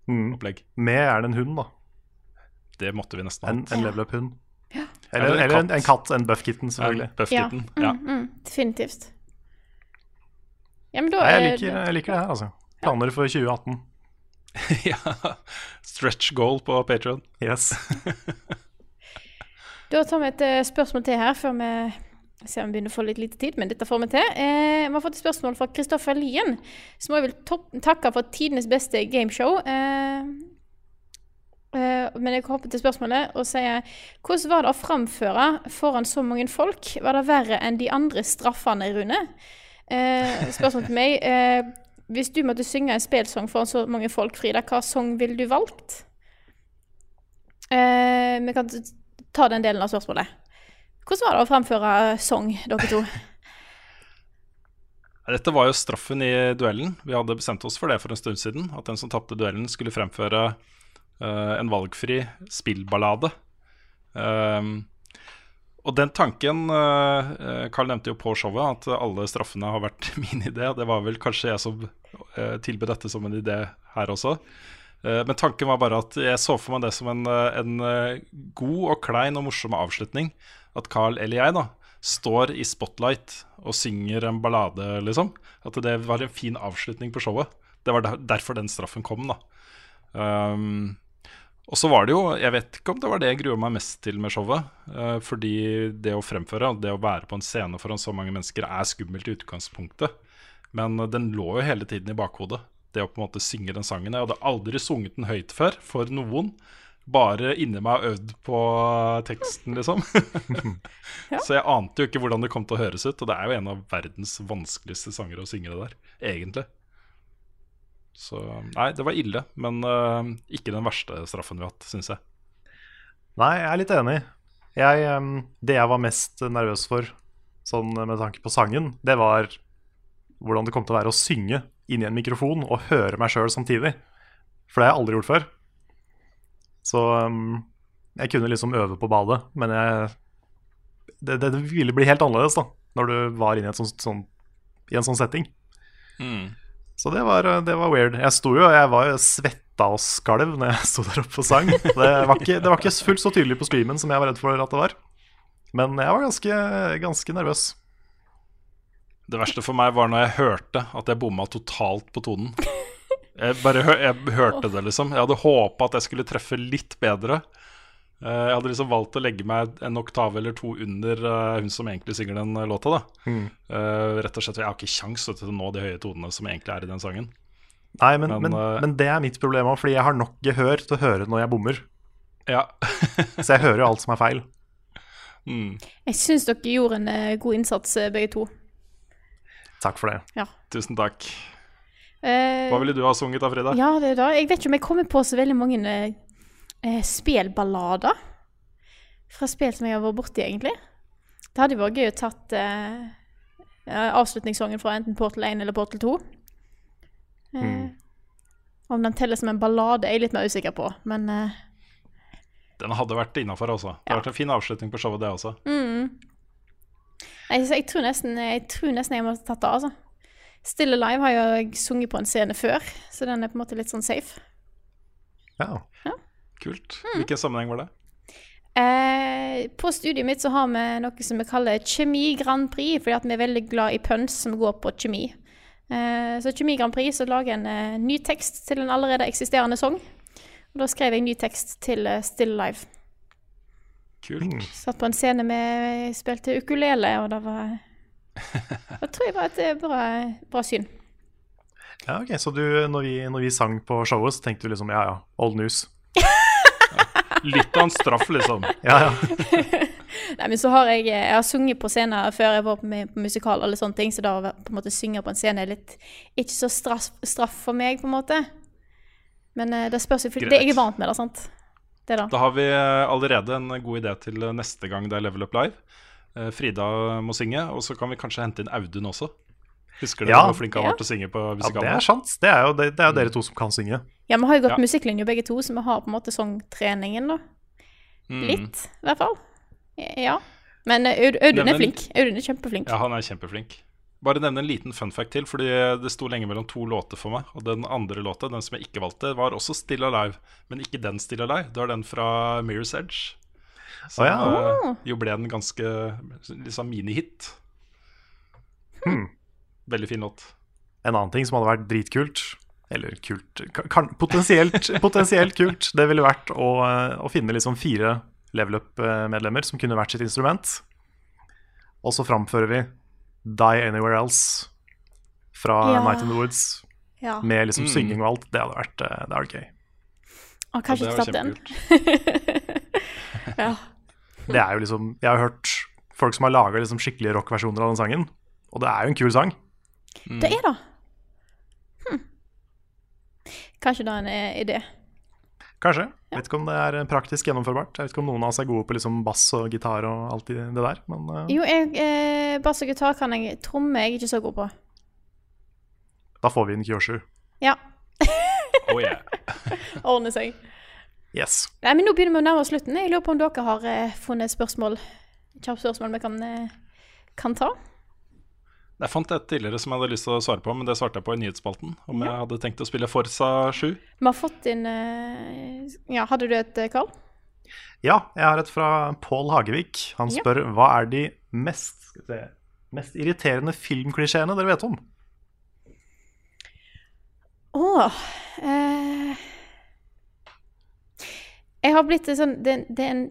Mm. Med gjerne en hund, da. Det måtte vi nesten En, ha. en level up-hund. Ja. Eller, Eller en eller en, katt. en katt, en buff kitten, selvfølgelig. Buff-kitten. Ja. Ja. Mm, mm, definitivt. Ja, men da Nei, jeg, er liker, jeg liker det her, altså. Planer for 2018. ja. Stretch goal på Patron. Yes. Da tar vi et eh, spørsmål til her før vi ser om vi begynner å få litt lite tid, men dette får vi til. Eh, vi har fått et spørsmål fra Kristoffer Lien, som jeg vil takke for tidenes beste gameshow. Eh, eh, men jeg hopper til spørsmålet og sier hvordan var det å framføre foran så mange folk? Var det verre enn de andre straffene, Rune? Eh, spørsmål til meg. Eh, hvis du måtte synge en spelsang foran så mange folk, Frida, hva sang ville du valgt? Eh, vi kan ta den delen av spørsmålet. Hvordan var det å fremføre sang, dere to? Dette var jo straffen i duellen. Vi hadde bestemt oss for det for en stund siden. At den som tapte duellen, skulle fremføre uh, en valgfri spillballade. Um, og den tanken uh, Carl nevnte jo på showet at alle straffene har vært min idé. Det var vel kanskje jeg som uh, tilbød dette som en idé her også. Eh, men tanken var bare at jeg så for meg det som en, eh, en eh, god og klein og morsom avslutning. At Carl eller jeg da står i spotlight og synger en ballade, liksom. At det var en fin avslutning på showet. Det var derfor den straffen kom, da. Um, og så var det jo Jeg vet ikke om det var det jeg gruer meg mest til med showet. Uh, fordi det å fremføre, det å være på en scene foran så mange mennesker, er skummelt i utgangspunktet. Men den lå jo hele tiden i bakhodet. Det å på en måte synge den sangen. Jeg hadde aldri sunget den høyt før for noen. Bare inni meg øvd på teksten, liksom. Så jeg ante jo ikke hvordan det kom til å høres ut. Og det er jo en av verdens vanskeligste sanger å synge det der, egentlig. Så nei, det var ille. Men uh, ikke den verste straffen vi har hatt, syns jeg. Nei, jeg er litt enig. Jeg, em, det jeg var mest nervøs for, sånn med tanke på sangen, det var hvordan det kom til å være å synge inn i en mikrofon og høre meg sjøl samtidig. For det har jeg aldri gjort før. Så um, jeg kunne liksom øve på badet, men jeg det, det ville bli helt annerledes da når du var inne i, et sånt, sånn, i en sånn setting. Så det var, det var weird. Jeg sto jo, jeg var jo svetta og skalv når jeg sto der oppe og sang. Det var, ikke, det var ikke fullt så tydelig på streamen som jeg var redd for at det var. Men jeg var ganske, ganske nervøs. Det verste for meg var når jeg hørte at jeg bomma totalt på tonen. Jeg bare hør, jeg hørte det, liksom. Jeg hadde håpa at jeg skulle treffe litt bedre. Eh, Jeg hadde liksom valgt å legge meg en oktav eller to under eh, hun som egentlig synger den eh, låta. da mm. Rett og slett, Jeg har ikke kjangs til å nå de høye tonene som egentlig er i den sangen. Nei, men, Men, men, men det er mitt problem òg, fordi jeg har nok gehør til å høre når jeg bommer. Ja. Så jeg hører jo alt som er feil. mm. Jeg syns dere gjorde en god innsats, begge to. Takk for det. Tusen takk. Eh, Hva ville du ha sunget da, Frida? Ja, det da. Jeg vet ikke om jeg kommer på så veldig mange eh, eh, spelballader fra spill som jeg har vært borti, egentlig. Det hadde jo vært gøy å tatt eh, eh, avslutningssangen fra enten Portal 1 eller Portal 2. Eh, Om den teller som en ballade, er jeg litt mer usikker på, men eh, Den hadde vært innafor, altså. Det Ja. hadde vært en fin avslutning på showet, det også. Jeg, jeg, tror nesten, jeg tror nesten jeg måtte tatt det, altså. Still Alive har jeg sunget på en scene før, så den er på en måte litt sånn safe. Ja. Kult. Mm. Hvilken sammenheng var det? Eh, på studiet mitt så har vi noe som vi kaller Kjemi Grand Prix, fordi at vi er veldig glad i puns som går på kjemi. Eh, så Kjemi Grand Prix så lager en eh, ny tekst til en allerede eksisterende sang. Og da skrev jeg en ny tekst til eh, Still Alive. Kult. Satt på en scene med spilte ukulele, og det var Det tror jeg var et eh, bra, bra syn. ja, ok, Så du, når vi, når vi sang på showet, så tenkte du liksom ja ja, old news. Litt av en straff, liksom. Ja, ja. Nei, men så har jeg, jeg har sunget på scener før jeg var med på musikal, eller sånne ting, så da å på en måte synge på en scene er litt ikke så straff, straff for meg, på en måte. Men eh, det spørs jo, for Greit. det jeg er vant med, det, sant? Det da. Da har vi eh, allerede en god idé til eh, neste gang det er Level Up Live. Eh, Frida må synge, og så kan vi kanskje hente inn Audun også. Husker du Ja. hvor flink han Ja. var til å synge på ja det er sant. Det er jo, det, det er jo dere to som kan synge. Ja, vi har jo gått Ja. musikklinje begge to, så vi har på en måte sangtreningen, da. Mm. Litt, i hvert fall. Ja. Men Audun er flink. Audun er kjempeflink. Ja, han er kjempeflink. Bare nevne en liten fun fact til, fordi det sto lenge mellom to låter for meg. Og den andre låta, den som jeg ikke valgte, var også Still Alive. Men ikke den Still Alive, det var den fra Mirror's Edge. Så oh, ja. eh, jo ble den ganske liksom minihit. Veldig fin låt. En annen ting som hadde vært dritkult, eller kult kan, potensielt, potensielt kult, det ville vært å, eh, å finne liksom fire level up-medlemmer som kunne hvert sitt instrument. Og så framfører vi Die Anywhere Else fra Ja. Night in the Woods. Ja. Med liksom Mm. synging og alt. Det hadde vært, eh, det hadde vært gøy. Og kanskje ikke satt tatt den. ja. Det er jo liksom Jeg har hørt folk som har laga liksom skikkelige rockversjoner av den sangen. Og det er jo en kul sang. Mm. Det er det. Hm. Kanskje det er en eh, idé. Kanskje. Vet ikke om det er praktisk gjennomførbart. Jeg vet ikke om noen av oss er gode på liksom bass og gitar og alt det der. Men uh... Jo, jeg, eh, bass og gitar kan jeg. Tromme er jeg ikke så god på. da får vi en Kyoshu. Ja, Oh, yeah. ordner seg. Yes. Nei, men Nå begynner vi å nærme oss slutten. Jeg lurer på om dere har eh, funnet spørsmål kjapt spørsmål vi kan, eh, kan ta? Jeg fant et tidligere som jeg hadde lyst til å svare på, men det svarte jeg på i nyhetsspalten. Om jeg hadde tenkt å spille Forsa 7. Vi har fått inn eh, Ja, hadde du et, Karl? Ja, jeg har et fra Pål Hagevik. Han Ja. spør hva er de mest, skal se, mest irriterende filmklisjeene dere vet om? Å eh, Jeg har blitt sånn det, det er en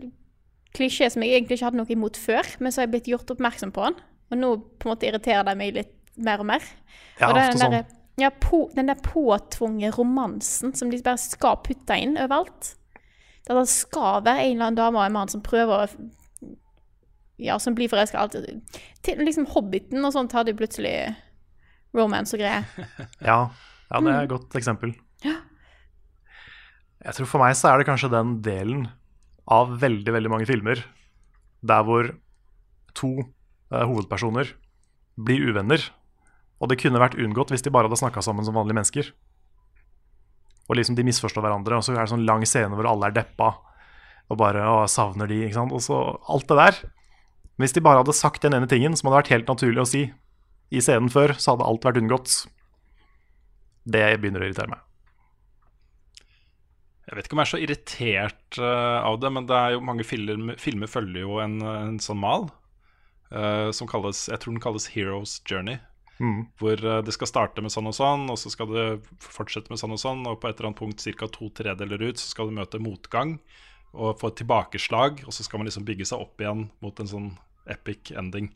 klisjé som jeg egentlig ikke hadde noe imot før, men så har jeg blitt gjort oppmerksom på den. Og nå på en måte irriterer det meg litt mer og mer. Ja, og det er den den sånn. ja, på, den der påtvungne romansen som de bare skal putte inn overalt. Det det skal være en eller annen dame og en mann som prøver å Ja, som blir forelska alltid. Til liksom Hobbiten og sånt hadde plutselig romance og greier. Ja, ja, det er et godt eksempel. Jeg tror For meg så er det kanskje den delen av veldig veldig mange filmer der hvor to hovedpersoner blir uvenner. Og det kunne vært unngått hvis de bare hadde snakka sammen som vanlige mennesker. Og liksom de misforstår hverandre, og så er det sånn lang scene hvor alle er deppa og bare å, savner de, ikke sant. Og så alt det der. Hvis de bare hadde sagt den ene tingen som hadde vært helt naturlig å si i scenen før, så hadde alt vært unngått. Det begynner å irritere meg. Jeg vet ikke om jeg er så irritert eh, av det, men det er jo mange filmer, filmer følger jo en, en sånn mal. Eh, som kalles, jeg tror den kalles Heroes Journey. Mm. Hvor uh, det skal starte med sånn og sånn, og så skal det fortsette med sånn og sånn, og på et eller annet punkt ca. to tredeler ut så skal du møte motgang og få et tilbakeslag, og så skal man liksom bygge seg opp igjen mot en sånn epic ending.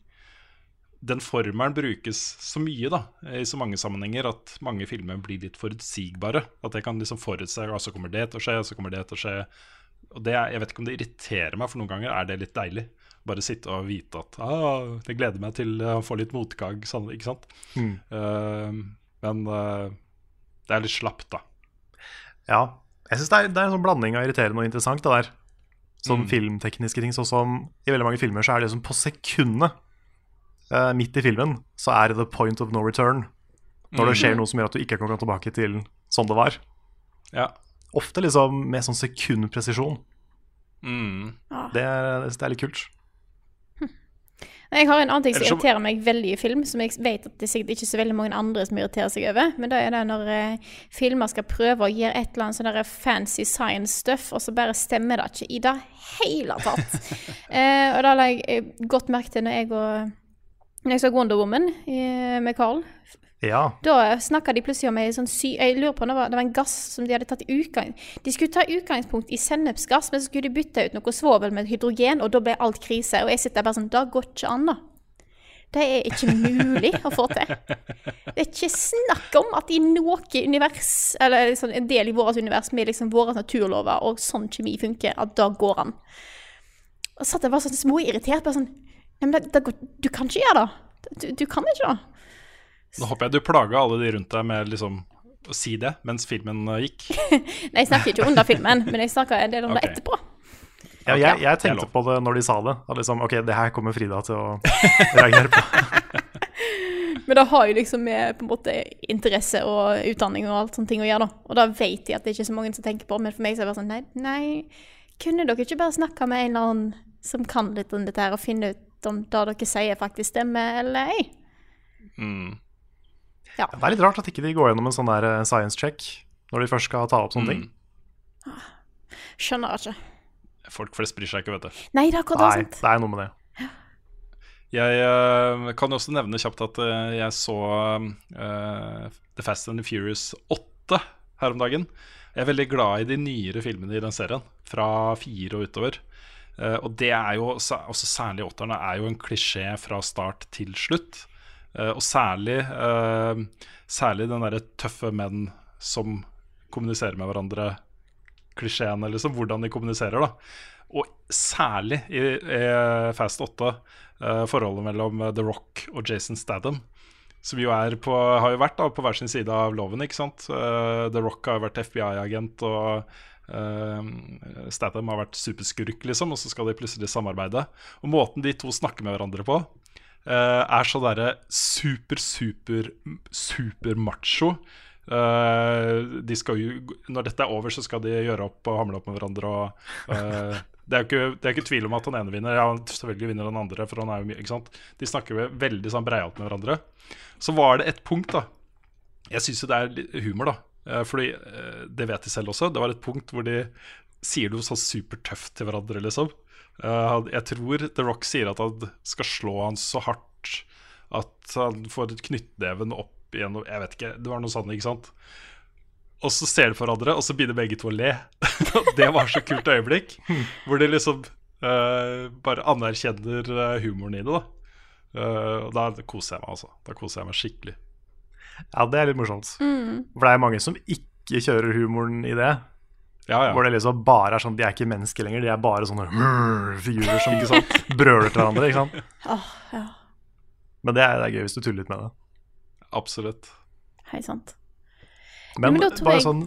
Den formelen brukes så mye da, i så mange sammenhenger at mange filmer blir litt forutsigbare. At jeg kan liksom forutse at så kommer det til å skje, og så kommer det til å skje. Og det, Jeg vet ikke om det irriterer meg, for noen ganger er det litt deilig. Bare sitte og vite at ah, jeg gleder meg til å få litt motgang. Sånn, ikke sant? Mm. Uh, men uh, det er litt slapt, da. Ja. Jeg syns det, er- det er en sånn blanding av irriterende og interessant, det der. Sånn Mm. filmtekniske ting. Sånn som i veldig mange filmer så er det liksom på sekundet uh, midt i filmen så er det the point of no return. Når det skjer noe som gjør at du ikke kan gå tilbake til sånn det var. Ja. Ofte liksom med sånn sekundpresisjon. Mm. Det, er- det er litt kult. Jeg har en annen ting som irriterer meg veldig i film, som jeg vet at det er sikkert ikke så veldig mange andre som irriterer seg over. Men det er det når eh, filmer skal prøve å gjøre et eller annet sånn fancy science stuff, og så bare stemmer det ikke i det hele tatt. eh, og da la jeg eh, godt merke til når jeg og når jeg så Wonder Woman i, med Carl. Ja. Da snakka de plutselig om ei sånn sy... Jeg lurer på det var, det var en gass som de hadde tatt i utgang... De skulle ta utgangspunkt i sennepsgass, men så skulle de bytte ut noe svovel med hydrogen, og da ble alt krise. Og jeg sitter bare sånn Det går ikke an, da. Det er ikke mulig å få til. Det er ikke snakk om at i noe univers, eller liksom en del i vårt univers med liksom våre naturlover og sånn kjemi funker, at da går an. Og satt jeg bare sånn småirritert. bare sånn, Nei, men det, det går, Du kan ikke gjøre det. Du, du kan ikke det. Nå håper jeg du plaga alle de rundt deg med liksom å si det mens filmen eh, gikk. Nei, jeg snakker ikke under filmen, men jeg snakker en del om det etterpå. ja jeg, jeg tenkte på det når de sa det. At liksom, ok, det her kommer Frida til å reagere på. Men det har jo liksom med på en måte interesse og utdanning og alt sånne ting å gjøre, da. Og da vet jeg at det ikke er så mange som tenker på, men for meg så er det bare sånn nei, nei, kunne dere ikke bare snakke med en eller annen som kan litt om dette her, og finne ut om det dere sier faktisk stemmer eller ei? Mm. Det er litt rart at ikke de går gjennom en sånn der eh, science check når de først skal ta opp sånne ting. Skjønner ikke. Folk flest bryr seg ikke, vet du. Nei, det er akkurat. Nei, sant. det er noe med det. Jeg uh, kan også nevne kjapt at uh, jeg så uh, The Fast and the Furious 8 her om dagen. Jeg er veldig glad i de nyere filmene i den serien, fra fire og utover. Eh, og det er jo, også særlig åtterne, er jo en klisjé fra start til slutt. Eh, og særlig, eh, særlig den derre tøffe menn som kommuniserer med hverandre klisjeene, liksom, hvordan de kommuniserer. da Og særlig i, i Fast 8, eh, forholdet mellom The Rock og Jason Statham. Som jo på, har jo vært da, på hver sin side av loven. ikke sant? Uh, The Rock har jo vært FBI-agent, og uh, Statham har vært superskurk, liksom. Og så skal de plutselig samarbeide. Og måten de to snakker med hverandre på, eh, er så derre super, super, super macho. Uh, de skal jo, når dette er over, så skal de gjøre opp og hamle opp med hverandre. Og, uh, det, er ikke, det er ikke tvil om at den ene vinner. Ja, selvfølgelig vinner den andre. For han er jo ikke sant? De snakker jo veldig sånn breialt med hverandre. Så var det et punkt, da. Jeg syns jo det er litt humor, da. Fordi det vet de selv også. Det var et punkt hvor de sier noe så supertøft til hverandre, liksom. Eh, Jeg tror The Rock sier at han skal slå han så hardt at han får knyttneven opp igjen. Jeg vet ikke, det var noe sånt, ikke sant? Og så ser de hverandre, og så begynner begge to å le. Det var så kult øyeblikk. Hvor de liksom uh, bare anerkjenner eh, humoren i det. da Uh, Og da koser jeg meg, altså. Da koser jeg meg skikkelig. Ja, det er litt morsomt. Mm. For det er mange som ikke kjører humoren i det. Ja, ja. Hvor det liksom bare er sånn De er ikke mennesker lenger, de er bare sånne figurer som ikke sant, brøler til hverandre. ikke sant? Oh, ja. Men det er, det er gøy hvis du tuller litt med det. Absolutt. Hei, sant. Men, men da tror bare jeg- sånn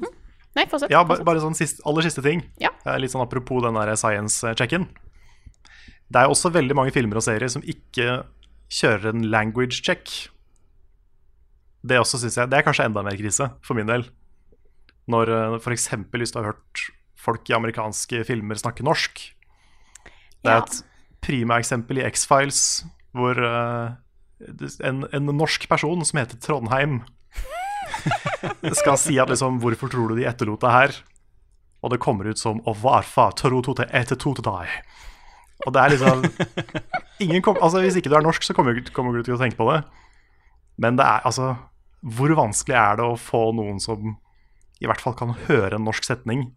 Nei, fortsett. Ja, bare, bare sånn siste, aller siste ting. Ja. Litt sånn apropos den der science-checken. Det er også veldig mange filmer og serier som ikke kjører en language check. Det også synes jeg, det er kanskje enda mer krise, for min del. Når f.eks. for eksempel hvis du har hørt folk i amerikanske filmer snakke norsk. Det er et prima eksempel i X-Files, hvor eh, en, en norsk person som heter Trondheim skal si at liksom Hvorfor tror du de etterlot deg her? Og det kommer ut som Og varfa trotote ettertote deg. Og det er liksom ingen kom, altså Hvis ikke du er norsk, så kommer kommer du ikke til å tenke på det. Men det er altså Hvor vanskelig er det å få noen som i hvert fall kan høre en norsk setning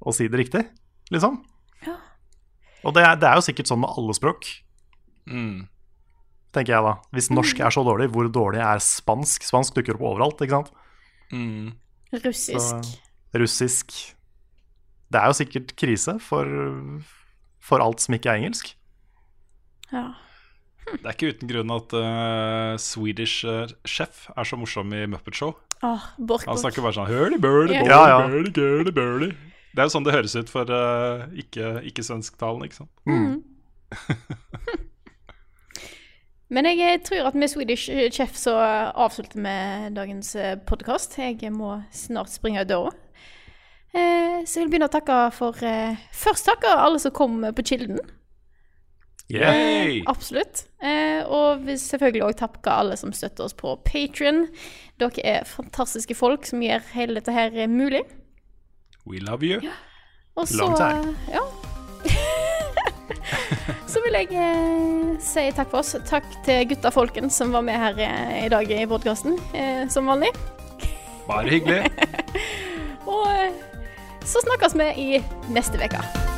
og si det riktig? Liksom. Ja. Og det er, det er jo sikkert sånn med alle språk, Mm. tenker jeg da. Hvis norsk er så dårlig, hvor dårlig er spansk? Spansk dukker opp overalt, ikke sant? Mm. Russisk. Så- russisk Det er jo sikkert krise for, for alt som ikke er engelsk. Ja. Det er ikke uten grunn at uh, Swedish eh, Chef er så morsom i Muppet Show. Bork, Han snakker bare sånn burdy, Ja. burdy, Ja, ja. burdy, burdy, burdy. Det er jo sånn det høres ut for uh, ikke- ikke-svensktalende, ikke sant? Mm. Men jeg eh, tror at med Swedish Chef så avslutter vi dagens podkast. Jeg må snart springe ut døra. Eh, Så jeg vil begynne å takke for eh, Først takke alle som kom på Kilden. Yay! Absolutt. Eh, og vi selvfølgelig òg takke alle som støtter oss på Patrion. Dere er fantastiske folk som gjør hele dette her eh, mulig. We love you. Og så Long time. Ja. så vil jeg eh, si takk for oss. Takk til gutta folken som var med her eh, i dag i podkasten, eh, som vanlig. Bare hyggelig. Og eh, så snakkes vi i neste uke.